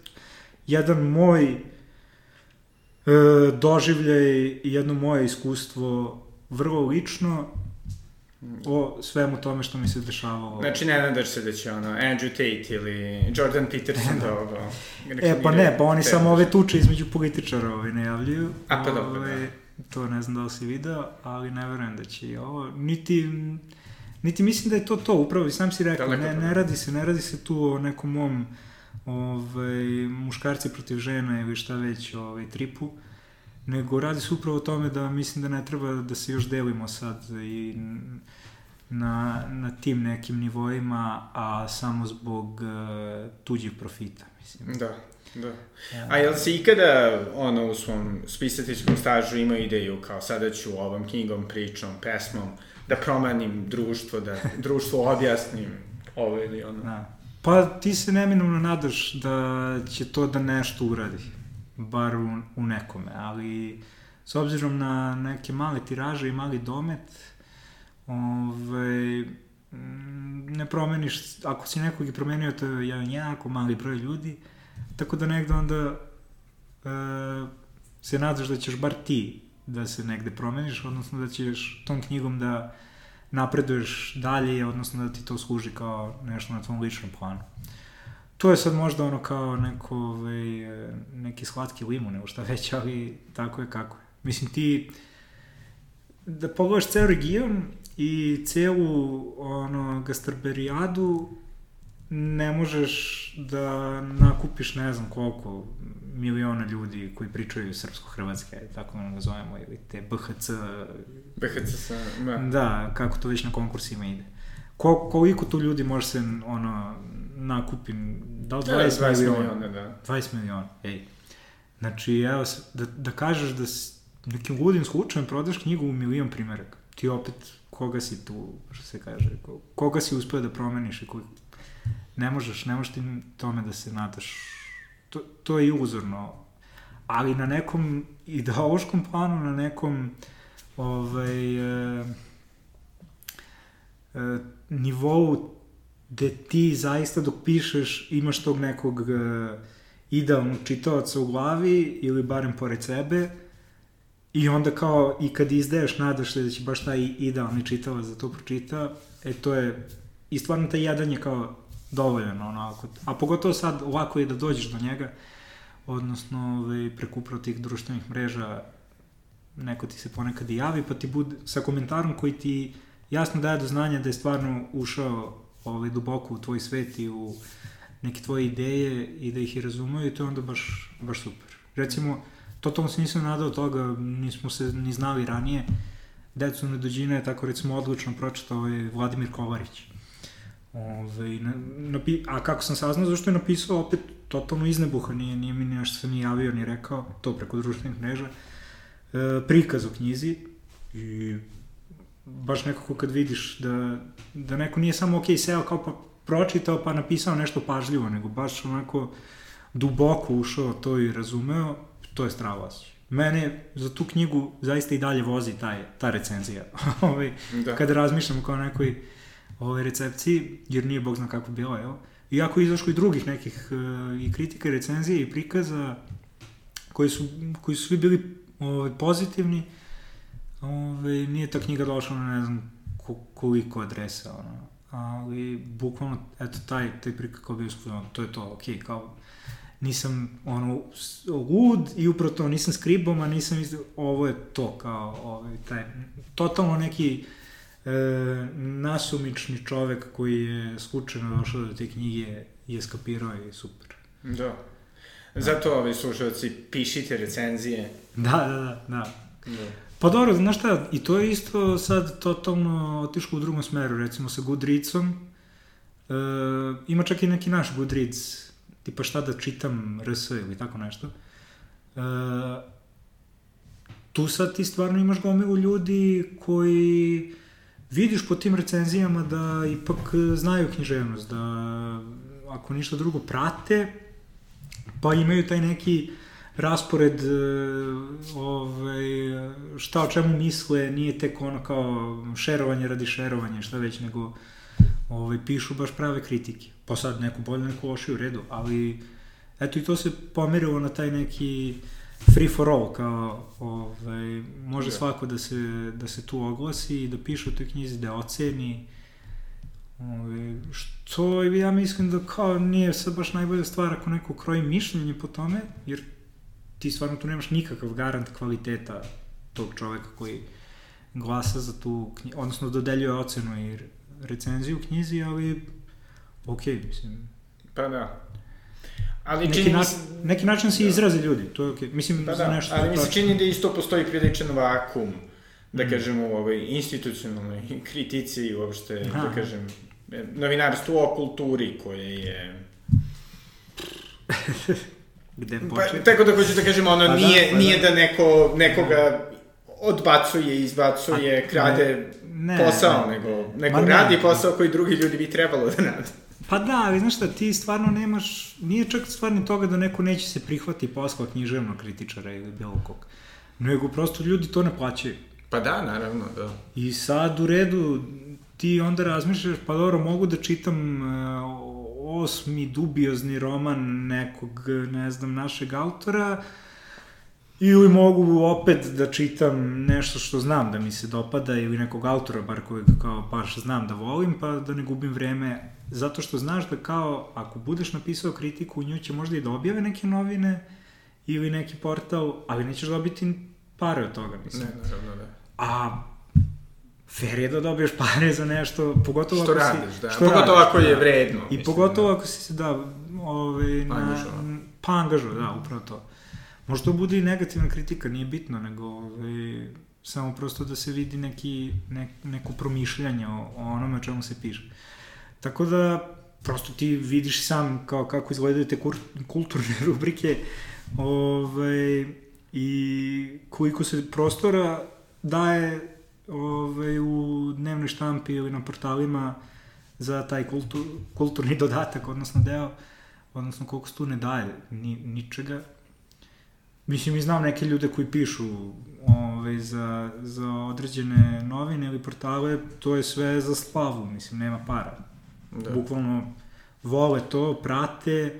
jedan moj e, doživljaj i jedno moje iskustvo vrlo lično o svemu tome što mi se dešavalo. Znači, ne nadaš se da će ono, Andrew Tate ili Jordan Peterson *laughs* da ovo... E, pa ne, pa oni te- samo ove tuče između političara ovaj, najavljuju. A, pa dobro, Ovaj, da. To ne znam da li si video, ali ne verujem da će i ovo. Niti, niti mislim da je to to, upravo i sam si rekao, Daleko ne, ne radi se, ne radi se tu o nekom mom ovaj, muškarci protiv žena ili šta već ovaj, tripu, nego radi se upravo o tome da mislim da ne treba da se još delimo sad i na, na tim nekim nivoima, a samo zbog uh, tuđih profita, mislim. Da, da. A jel si ikada, ono, u svom spisateljskom stažu imao ideju, kao sada ću ovom knjigom, pričom, pesmom, da promenim društvo, da društvo objasnim ovo ili ono? Da. Pa ti se neminovno nadaš da će to da nešto uradi, bar u, u nekome, ali s obzirom na neke male tiraže i mali domet, ovaj, ne promeniš, ako si nekog i promenio, to je jedan jako mali broj ljudi, tako da negde onda e, se nadaš da ćeš bar ti da se negde promeniš, odnosno da ćeš tom knjigom da napreduješ dalje, odnosno da ti to služi kao nešto na tvom ličnom planu. To je sad možda ono kao neko, ovaj, e, neki slatki limun, nebo šta već, ali tako je kako je. Mislim, ti da pogledaš ceo region i celu ono, gastarberijadu, ne možeš da nakupiš ne znam koliko miliona ljudi koji pričaju srpsko-hrvatske, tako da ga zovemo, ili te BHC BHC sa... Ma. Da, kako to već na konkursima ide. ko, koliko tu ljudi može se, ono, nakupi, da li 20, Da, 20 miliona? miliona, da. 20 miliona, ej. Znači, evo, da, da kažeš da s nekim ludim slučajem prodaš knjigu u milion primjeraka, ti opet, koga si tu, što se kaže, ko- koga si uspio da promeniš i koji... Ne možeš, ne možeš ti tome da se nadaš. To, to je iluzorno. Ali na nekom ideološkom planu, na nekom ovaj, e, e, nivou gde ti zaista dok pišeš imaš tog nekog e, idealnog čitaoca u glavi ili barem pored sebe i onda kao i kad izdaješ nadaš se da će baš taj idealni čitalac da to pročita, e to je i stvarno taj jedan je kao dovoljan onako, a pogotovo sad lako je da dođeš do njega odnosno ovaj, preko upravo tih društvenih mreža neko ti se ponekad i javi pa ti bude sa komentarom koji ti jasno daje do znanja da je stvarno ušao ovaj, duboko u tvoj svet i u neke tvoje ideje i da ih i razumeju i to je onda baš, baš super. Recimo, totalno se nisam nadao toga, nismo se ni znali ranije. Decu Nedođina je tako recimo odlično pročitao ovaj Vladimir Kovarić. Ove, na, napi, a kako sam saznao, zašto je napisao opet totalno iznebuha, nije, nije mi nešto se ni javio ni rekao, to preko društvenih mreža, e, prikaz o knjizi i baš nekako kad vidiš da, da neko nije samo ok seo kao pa pročitao pa napisao nešto pažljivo, nego baš onako duboko ušao to i razumeo, to je strava osjećaj. Mene za tu knjigu zaista i dalje vozi taj, ta recenzija. *laughs* ovaj, Da. kada razmišljam kao nekoj ovaj, recepciji, jer nije bog zna kako bilo, jel? Iako je izašlo i drugih nekih uh, i kritika, i recenzije i prikaza koji su, koji su svi bili ovaj, pozitivni, ovaj, nije ta knjiga došla na ne znam ko, koliko adresa, ono. ali bukvalno, eto, taj, taj prikaz kao bio su, to je to, okej, kao, nisam ono lud i upravo to nisam skribom, a nisam iz... ovo je to kao ovaj taj totalno neki e, nasumični čovek koji je slučajno došao do te knjige i eskapirao je super. Da. Zato, ovi slušalci, pišite recenzije. Da, da, da, da. Da. Pa dobro, znaš šta, i to je isto sad totalno otišlo u drugom smeru, recimo sa Goodreadsom, e, ima čak i neki naš Goodreads, tipa šta da čitam RS ili tako nešto. E, tu sad ti stvarno imaš gomilu ljudi koji vidiš po tim recenzijama da ipak znaju književnost, da ako ništa drugo prate, pa imaju taj neki raspored e, ovaj, šta o čemu misle, nije tek ono kao šerovanje radi šerovanja, šta već, nego ovaj, pišu baš prave kritike. Pa sad neku bolju, neku lošiju u redu, ali eto i to se pomerilo na taj neki free for all, kao ovaj, može svako da se, da se tu oglasi i da piše u toj knjizi, da oceni, Ove, što ja mislim da kao nije sad baš najbolja stvar ako neko kroji mišljenje po tome, jer ti stvarno tu nemaš nikakav garant kvaliteta tog čoveka koji glasa za tu knjigu, odnosno dodeljuje ocenu i recenziju knjizi, ali ok, mislim, Pa da. Ali neki, čini na, neki način se izraze ljudi, to je ok, mislim, Pa da, nešto ali mi se čini da isto postoji priličan vakum, da Mm. kažemo, u ovoj institucionalnoj *laughs* kritici i uopšte, Aha. da kažem, e, novinarstvu o kulturi koje je... *laughs* Gde Pa, početi? tako da hoću da kažem, ono, Pa da, nije, pa da. nije da neko, nekoga odbacuje, izbacuje, A, krade ne, posao, ne. nego, nego ne. radi posao koji drugi ljudi bi trebalo da rade. Pa da, ali znaš šta, ti stvarno nemaš, nije čak stvar ni toga da neko neće se prihvati posla književnog kritičara ili bilo kog, nego prosto ljudi to ne plaćaju. Pa da, naravno, da. I sad u redu ti onda razmišljaš, pa dobro, mogu da čitam uh, osmi dubiozni roman nekog, ne znam, našeg autora, ili mogu opet da čitam nešto što znam da mi se dopada ili nekog autora bar kojeg kao baš znam da volim pa da ne gubim vreme zato što znaš da kao ako budeš napisao kritiku u nju će možda i da objave neke novine ili neki portal, ali nećeš dobiti pare od toga, mislim. Ne, naravno, da. A fair je da dobiješ pare za nešto, pogotovo Što ako radiš, si... da. Što Pogotovo radiš, ako je da. vredno. I mislim, pogotovo da. ako si se, da, ovaj, na, Angažovao. pa da, upravo to. Možda to bude i negativna kritika, nije bitno, nego ovaj, samo prosto da se vidi neki, ne, neko promišljanje o, o onome o čemu se piše. Tako da, prosto ti vidiš sam kao kako izgledaju te kur, kulturne *laughs* rubrike ovaj, i koliko se prostora daje ovaj, u dnevnoj štampi ili na portalima za taj kultur, kulturni *laughs* dodatak, odnosno deo, odnosno koliko se tu ne daje ni, ničega. Mislim, i znam neke ljude koji pišu ovaj, za, za određene novine ili portale, to je sve za slavu, mislim, nema para. Da. Bukvalno vole to, prate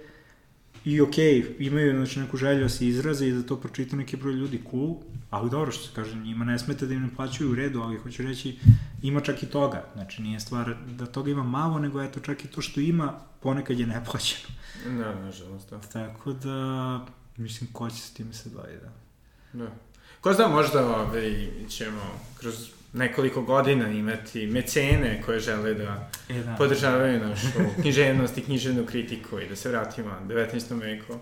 i okej, okay, imaju znači, neku želju da se izraze i da to pročita neki broj ljudi, cool, ali dobro što se kaže, njima ne smete da im ne plaćaju u redu, ali hoću reći, ima čak i toga, znači nije stvar da toga ima malo, nego eto čak i to što ima, ponekad je neplaćeno. Da, nažalost, da. Tako da, mislim, ko će s tim se bavi, da. Da. Ko zna, možda ove, ovaj, ćemo kroz nekoliko godina imati mecene koje žele da, e, da. podržavaju našu književnost i književnu kritiku i da se vratimo 19. veku.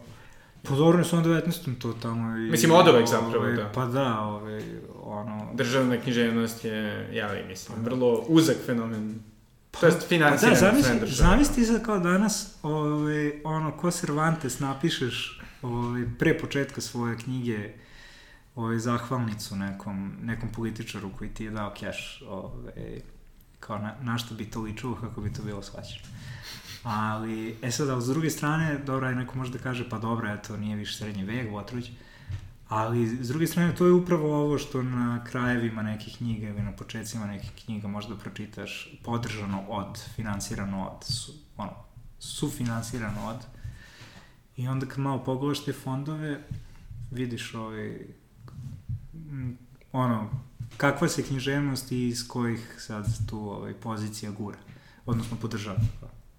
Pozorno su na 19. to tamo. I, mislim, od uvek zapravo, ove, da. Pa da, ove, ono... Državna književnost je, ja li mislim, pa, vrlo uzak fenomen. Pa, to je financiran pa da, zamisli, zamisli sad kao danas, ove, ono, ko Cervantes napišeš ove, pre početka svoje knjige, ovaj, zahvalnicu nekom, nekom političaru koji ti je dao keš, ovaj, kao na, na što bi to ličilo, kako bi to bilo shvaćeno. Ali, e sad, ali s druge strane, dobro, je neko može da kaže, pa dobro, eto, nije više srednji vek, Votruć, ali s druge strane, to je upravo ovo što na krajevima nekih knjiga ili na početcima nekih knjiga možda pročitaš podržano od, finansirano od, su, ono, sufinansirano od, i onda kad malo pogledaš te fondove, vidiš ovaj, ono, kakva se književnost i iz kojih sad tu ovaj, pozicija gura, odnosno podržava,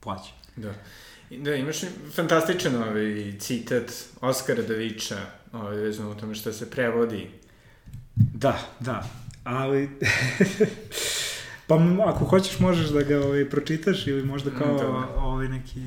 plaća. Da. Da, imaš fantastičan ovaj citat Oskara Davića, ovaj, vezano o tome što se prevodi. Da, da, ali... *laughs* pa ako hoćeš možeš da ga ovaj, pročitaš ili možda kao da. ovaj neki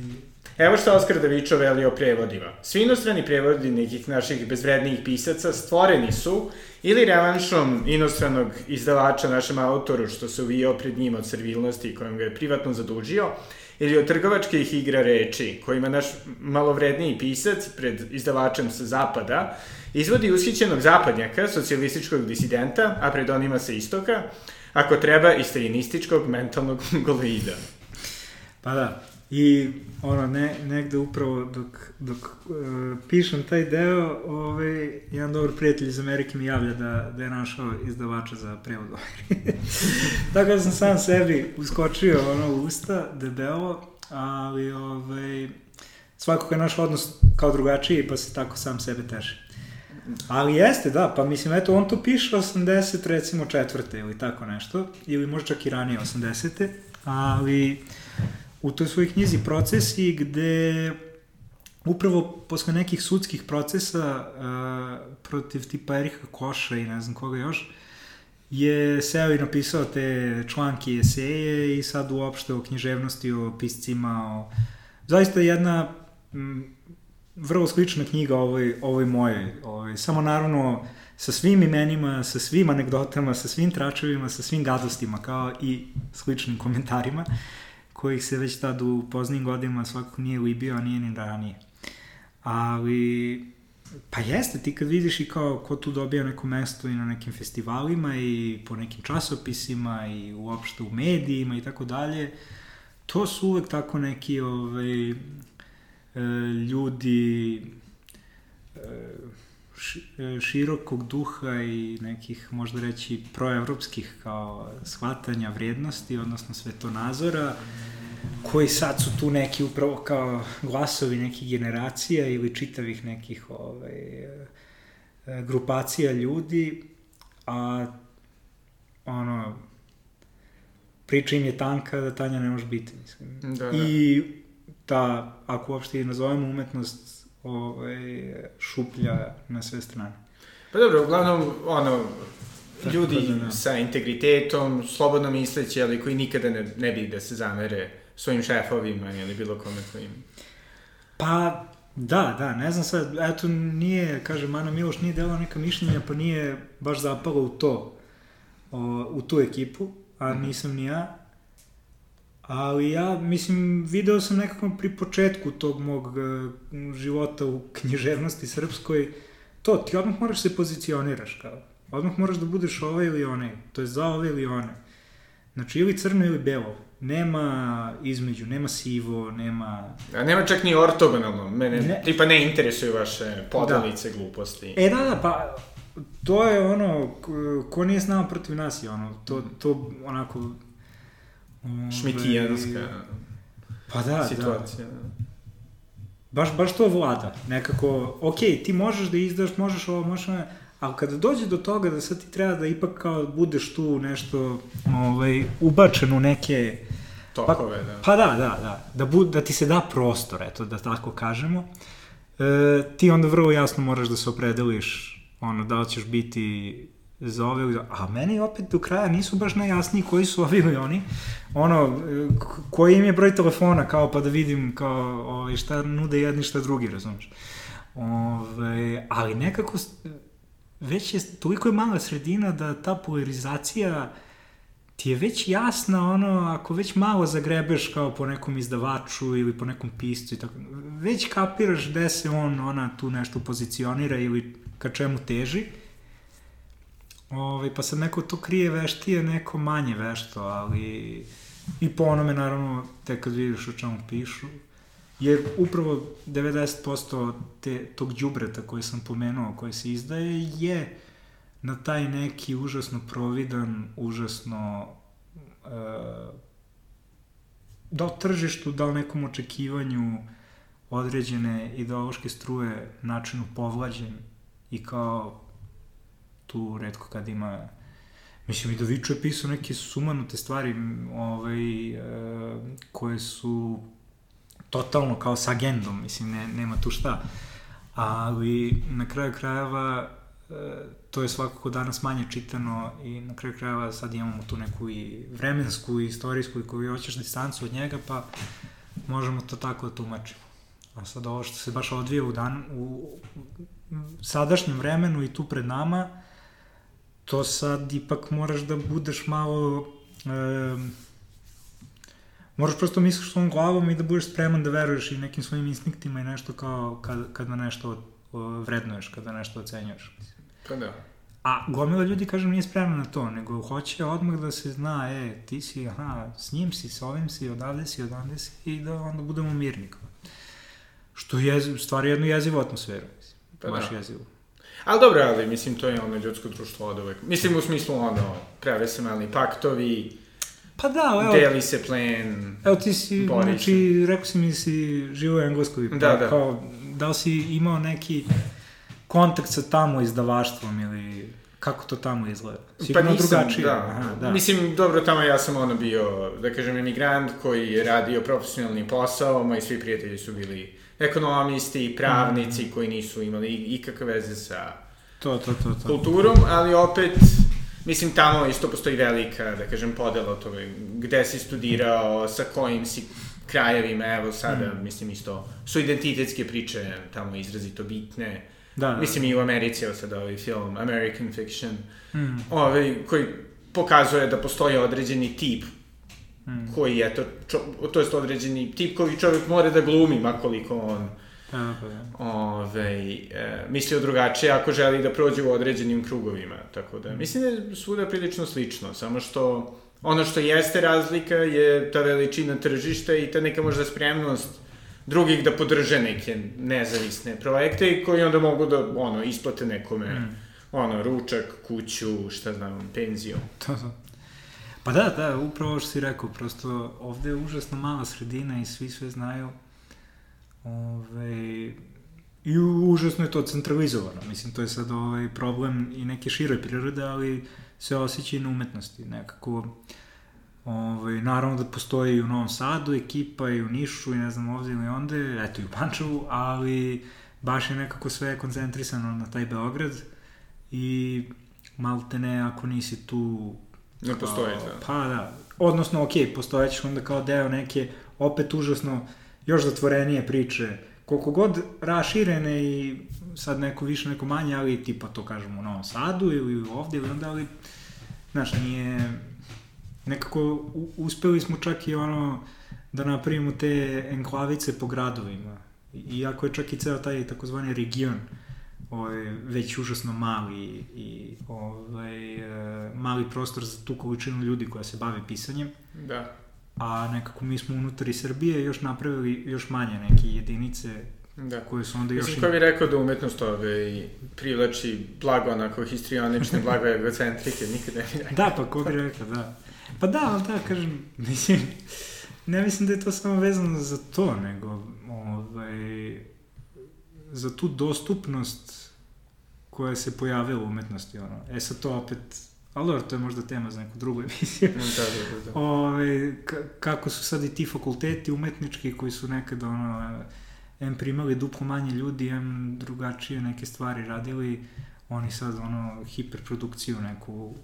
Evo što Oskar Davičo veli o prevodima. Svi inostrani prevodi nekih naših bezvrednijih pisaca stvoreni su ili revanšom inostranog izdavača našem autoru što se uvijao pred njima od servilnosti kojom ga je privatno zadužio, ili od trgovačkih igra reči, kojima naš malovredniji pisac pred izdavačem sa zapada izvodi ushićenog zapadnjaka, socijalističkog disidenta, a pred onima sa istoka, ako treba i stalinističkog mentalnog *laughs* goloida. Pa da, I ono, ne, negde upravo dok, dok uh, pišem taj deo, ovaj, jedan dobar prijatelj iz Amerike mi javlja da, da je našao izdavača za prevod *laughs* Tako da sam sam sebi uskočio ono u usta, debelo, ali ovaj, svakako je naš odnos kao drugačiji, pa se tako sam sebe teže. Ali jeste, da, pa mislim, eto, on to piše 80, recimo, četvrte ili tako nešto, ili možda čak i ranije 80. Ali u toj svojoj knjizi procesi gde upravo posle nekih sudskih procesa uh, protiv tipa Erika Koša i ne znam koga još, je seo i napisao te članke i eseje i sad uopšte o književnosti, o piscima, o... Zaista jedna m, vrlo slična knjiga ovoj, ovoj mojoj. Ovoj, samo naravno sa svim imenima, sa svim anegdotama, sa svim tračevima, sa svim gadostima, kao i sličnim komentarima. Uh, kojih se već tad u poznim godinama svakako nije libio, a nije ni ranije. Ali, pa jeste, ti kad vidiš i kao ko tu dobija neko mesto i na nekim festivalima i po nekim časopisima i uopšte u medijima i tako dalje, to su uvek tako neki ovaj, e, ljudi e, širokog duha i nekih, možda reći, proevropskih kao shvatanja vrednosti, odnosno svetonazora, koji sad su tu neki upravo kao glasovi nekih generacija ili čitavih nekih ovaj, e, grupacija ljudi, a ono, priča im je tanka da Tanja ne može biti, mislim. Da, da. I ta, ako uopšte i nazovemo umetnost, ovaj, šuplja na sve strane. Pa dobro, uglavnom, ono, ljudi da, da, sa integritetom, slobodno misleći, ali koji nikada ne, ne bi da se zamere svojim šefovima ili bilo kome tvojim? Pa, da, da, ne znam sad, eto, nije, kaže, Mana Miloš nije delao neka mišljenja, pa nije baš zapalo u to. o, u tu ekipu, a nisam ni ja. Ali ja, mislim, video sam nekako pri početku tog mog uh, života u književnosti srpskoj, to, ti odmah moraš se pozicioniraš, kao. Odmah moraš da budeš ovaj ili onaj, to je za ovaj ili onaj. Znači, ili crno ili belo. Nema između, nema sivo, nema... A nema čak ni ortogonalno, mene Ne. tipa ne interesuju vaše podelice gluposti. E, da, da, pa to je ono, ko nije s nama protiv nas je ono, to, to onako... ovaj, Šmitijanska Pa da, da. situacija. Baš, baš to vlada. Nekako, ok, ti možeš da izdaš, možeš ovo, možeš ovo, ali kada dođe do toga da sad ti treba da ipak kao budeš tu nešto ovaj, ubačen u neke... Tokove, da. Pa da, da, da. Da, bu, da ti se da prostor, eto, da tako kažemo. E, ti onda vrlo jasno moraš da se opredeliš ono, da li ćeš biti za ove za... A meni opet do kraja nisu baš najjasniji koji su ovi ili oni. Ono, koji im je broj telefona, kao pa da vidim kao, ovaj, šta nude jedni, šta drugi, razumiješ. Ove, ali nekako, već je, toliko je mala sredina da ta polarizacija ti je već jasna ono, ako već malo zagrebeš kao po nekom izdavaču ili po nekom piscu i tako, već kapiraš gde se on, ona tu nešto pozicionira ili ka čemu teži. Ove, pa sad neko to krije veštije, neko manje vešto, ali i po onome naravno tek kad vidiš o čemu pišu. Jer upravo 90% te, tog đubreta koje sam pomenuo, koje se izdaje, je na taj neki užasno providan, užasno uh, da li tržištu, da nekom očekivanju određene ideološke struje načinu povlađen i kao tu redko kad ima Mislim, da Viču je pisao neke sumanute stvari ovaj, e, koje su totalno kao sa agendom, mislim, ne, nema tu šta. Ali na kraju krajeva e, to je svakako danas manje čitano i na kraju krajeva sad imamo tu neku i vremensku i istorijsku i koju hoćeš distancu od njega, pa možemo to tako da tumačimo. A sad ovo što se baš odvija u, dan, u sadašnjem vremenu i tu pred nama, to sad ipak moraš da budeš malo... E, moraš prosto misliš svojom glavom i da budeš spreman da veruješ i nekim svojim instinktima i nešto kao kad, kada nešto vrednuješ, kada nešto ocenjuješ. Pa da. A gomila ljudi, kažem, nije spremna na to, nego hoće odmah da se zna, e, ti si, aha, s njim si, s ovim si, odavde si, odavde si, i da onda budemo mirni. kao. Što je, stvari jednu jezivu atmosferu. Pa baš da. jezivu. Ali dobro, ali mislim, to je ono ljudsko društvo od uvek. Mislim, u smislu ono, prave se mali paktovi, Pa da, evo, deli se plen, Evo ti si, znači, rekao si mi da si živo u Engleskoj, pa Da, da. kao, da li si imao neki kontakt sa tamo izdavaštvom ili kako to tamo izgleda? Sigurno drugačije. da. Aha, da. Mislim, dobro, tamo ja sam ono bio, da kažem, emigrant koji je radio profesionalni posao, moji svi prijatelji su bili ekonomisti, pravnici Mm. koji nisu imali ikakve veze sa To, to, to, to. kulturom, ali opet, mislim, tamo isto postoji velika, da kažem, podela od toga, gde si studirao, sa kojim si krajevima, evo sada, Mm. mislim, isto, su identitetske priče tamo izrazito bitne. Da, da. Mislim, i u Americi, evo sada ovaj film American Fiction, Mm, ovaj, koji pokazuje da postoji određeni tip mm. koji je to, čo, to jest određeni tip koji čovjek mora da glumi, makoliko on pa da. ovaj, e, mislio drugačije ako želi da prođe u određenim krugovima. Tako da, mislim da je svuda prilično slično, samo što ono što jeste razlika je ta veličina tržišta i ta neka možda spremnost drugih da podrže neke nezavisne projekte i koji onda mogu da ono, isplate nekome Mm. ono, ručak, kuću, šta znam, penziju. To, to. Pa da, da, upravo što si rekao, prosto ovde je užasno mala sredina i svi sve znaju. Ove, I užasno je to centralizovano. Mislim, to je sad ovaj problem i neke šire prirode, ali se osjeća i na umetnosti. Nekako, ovaj, naravno da postoji i u Novom Sadu ekipa i u Nišu i ne znam ovde ili onde, eto i u Pančevu, ali baš je nekako sve koncentrisano na taj Beograd i malte ne ako nisi tu Ne postoji, da. Pa da. Odnosno, ok, postojećeš onda kao deo neke opet užasno još zatvorenije priče. Koliko god raširene i sad neko više, neko manje, ali tipa to kažemo u Novom Sadu ili ovde ili onda, ali znaš, nije, nekako u, uspeli smo čak i ono, da napravimo te enklavice po gradovima. Iako je čak i ceo taj takozvani region ovaj, već užasno mali i ovaj, e, mali prostor za tu količinu ljudi koja se bave pisanjem. Da. A nekako mi smo unutar i Srbije još napravili još manje neke jedinice Da. koje su onda još... Mislim, ko bi rekao da umetnost ove i privlači blago onako histrionične, *laughs* blago egocentrike, nikad ne bi rekao. Da, pa ko bi rekao, da. Pa da, ali da, kažem, *laughs* mislim, ne mislim da je to samo vezano za to, nego ovaj, za tu dostupnost koja se pojavila u umetnosti, ono. E sad to opet, ali dobro, to je možda tema za neku drugu emisiju. Da, da, da. da. Ove, kako su sad i ti fakulteti umetnički koji su nekada ono, em primali duplo manje ljudi, em drugačije neke stvari radili, oni sad ono hiperprodukciju neku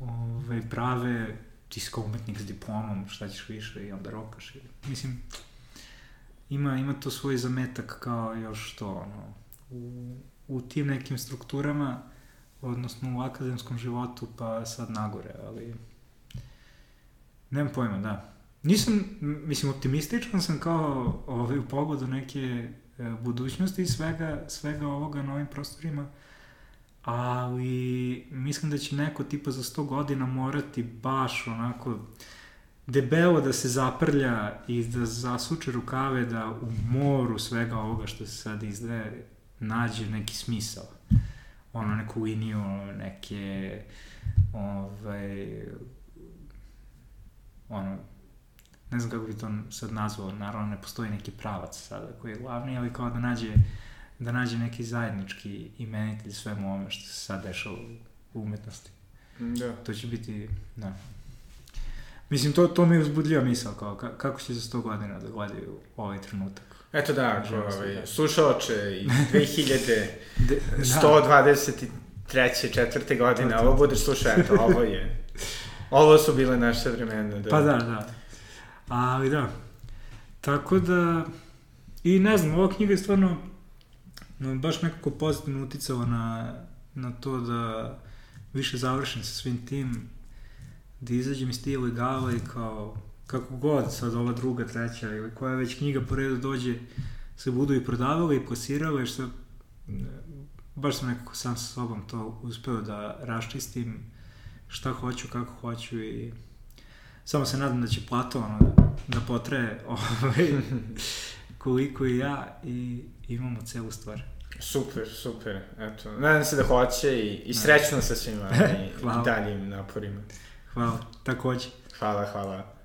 ove, prave, ti si kao umetnik s diplomom, šta ćeš više i onda rokaš. I, mislim, ima, ima to svoj zametak kao još to, ono, u, u tim nekim strukturama, odnosno u akademskom životu, pa sad nagore, ali nemam pojma, da. Nisam, mislim, optimističan sam kao ovaj, u pogledu neke e, budućnosti i svega, svega ovoga na ovim prostorima, ali mislim da će neko tipa za 100 godina morati baš onako debelo da se zaprlja i da zasuče rukave da u moru svega ovoga što se sad izdaje nađe neki smisao. Ono, neku liniju, neke ovaj, ono, ne znam kako bi to sad nazvao, naravno ne postoji neki pravac sada koji je glavni, ali kao da nađe, da nađe neki zajednički imenitelj svemu ovome što se sad dešava u umetnosti. Da. To će biti, da. Mislim, to, to mi je uzbudljiva misao, kao ka, kako će za 100 godina da gledaju ovaj trenutak. Eto da, ako, se ovaj, da. slušaoče i 2123. De, četvrte godine, ovo to. budeš slušao, eto, ovo je, ovo su bile naše vremena. Da. Pa da, da. Ali da. Tako da, i ne znam, ova knjiga je stvarno no, baš nekako pozitivno uticala na, na to da više završim sa svim tim, da izađem iz legala i kao, kako god sad ova druga, treća ili koja već knjiga po redu dođe, se budu i prodavale i plasirale, što baš sam nekako sam sa sobom to uspeo da raščistim šta hoću, kako hoću i samo se nadam da će plato ono, da, potraje *laughs* ovaj, koliko i ja i imamo celu stvar. Super, super, eto. Nadam se da hoće i, i srećno sa svima *laughs* i, i daljim naporima. Hvala, takođe. Hvala, hvala.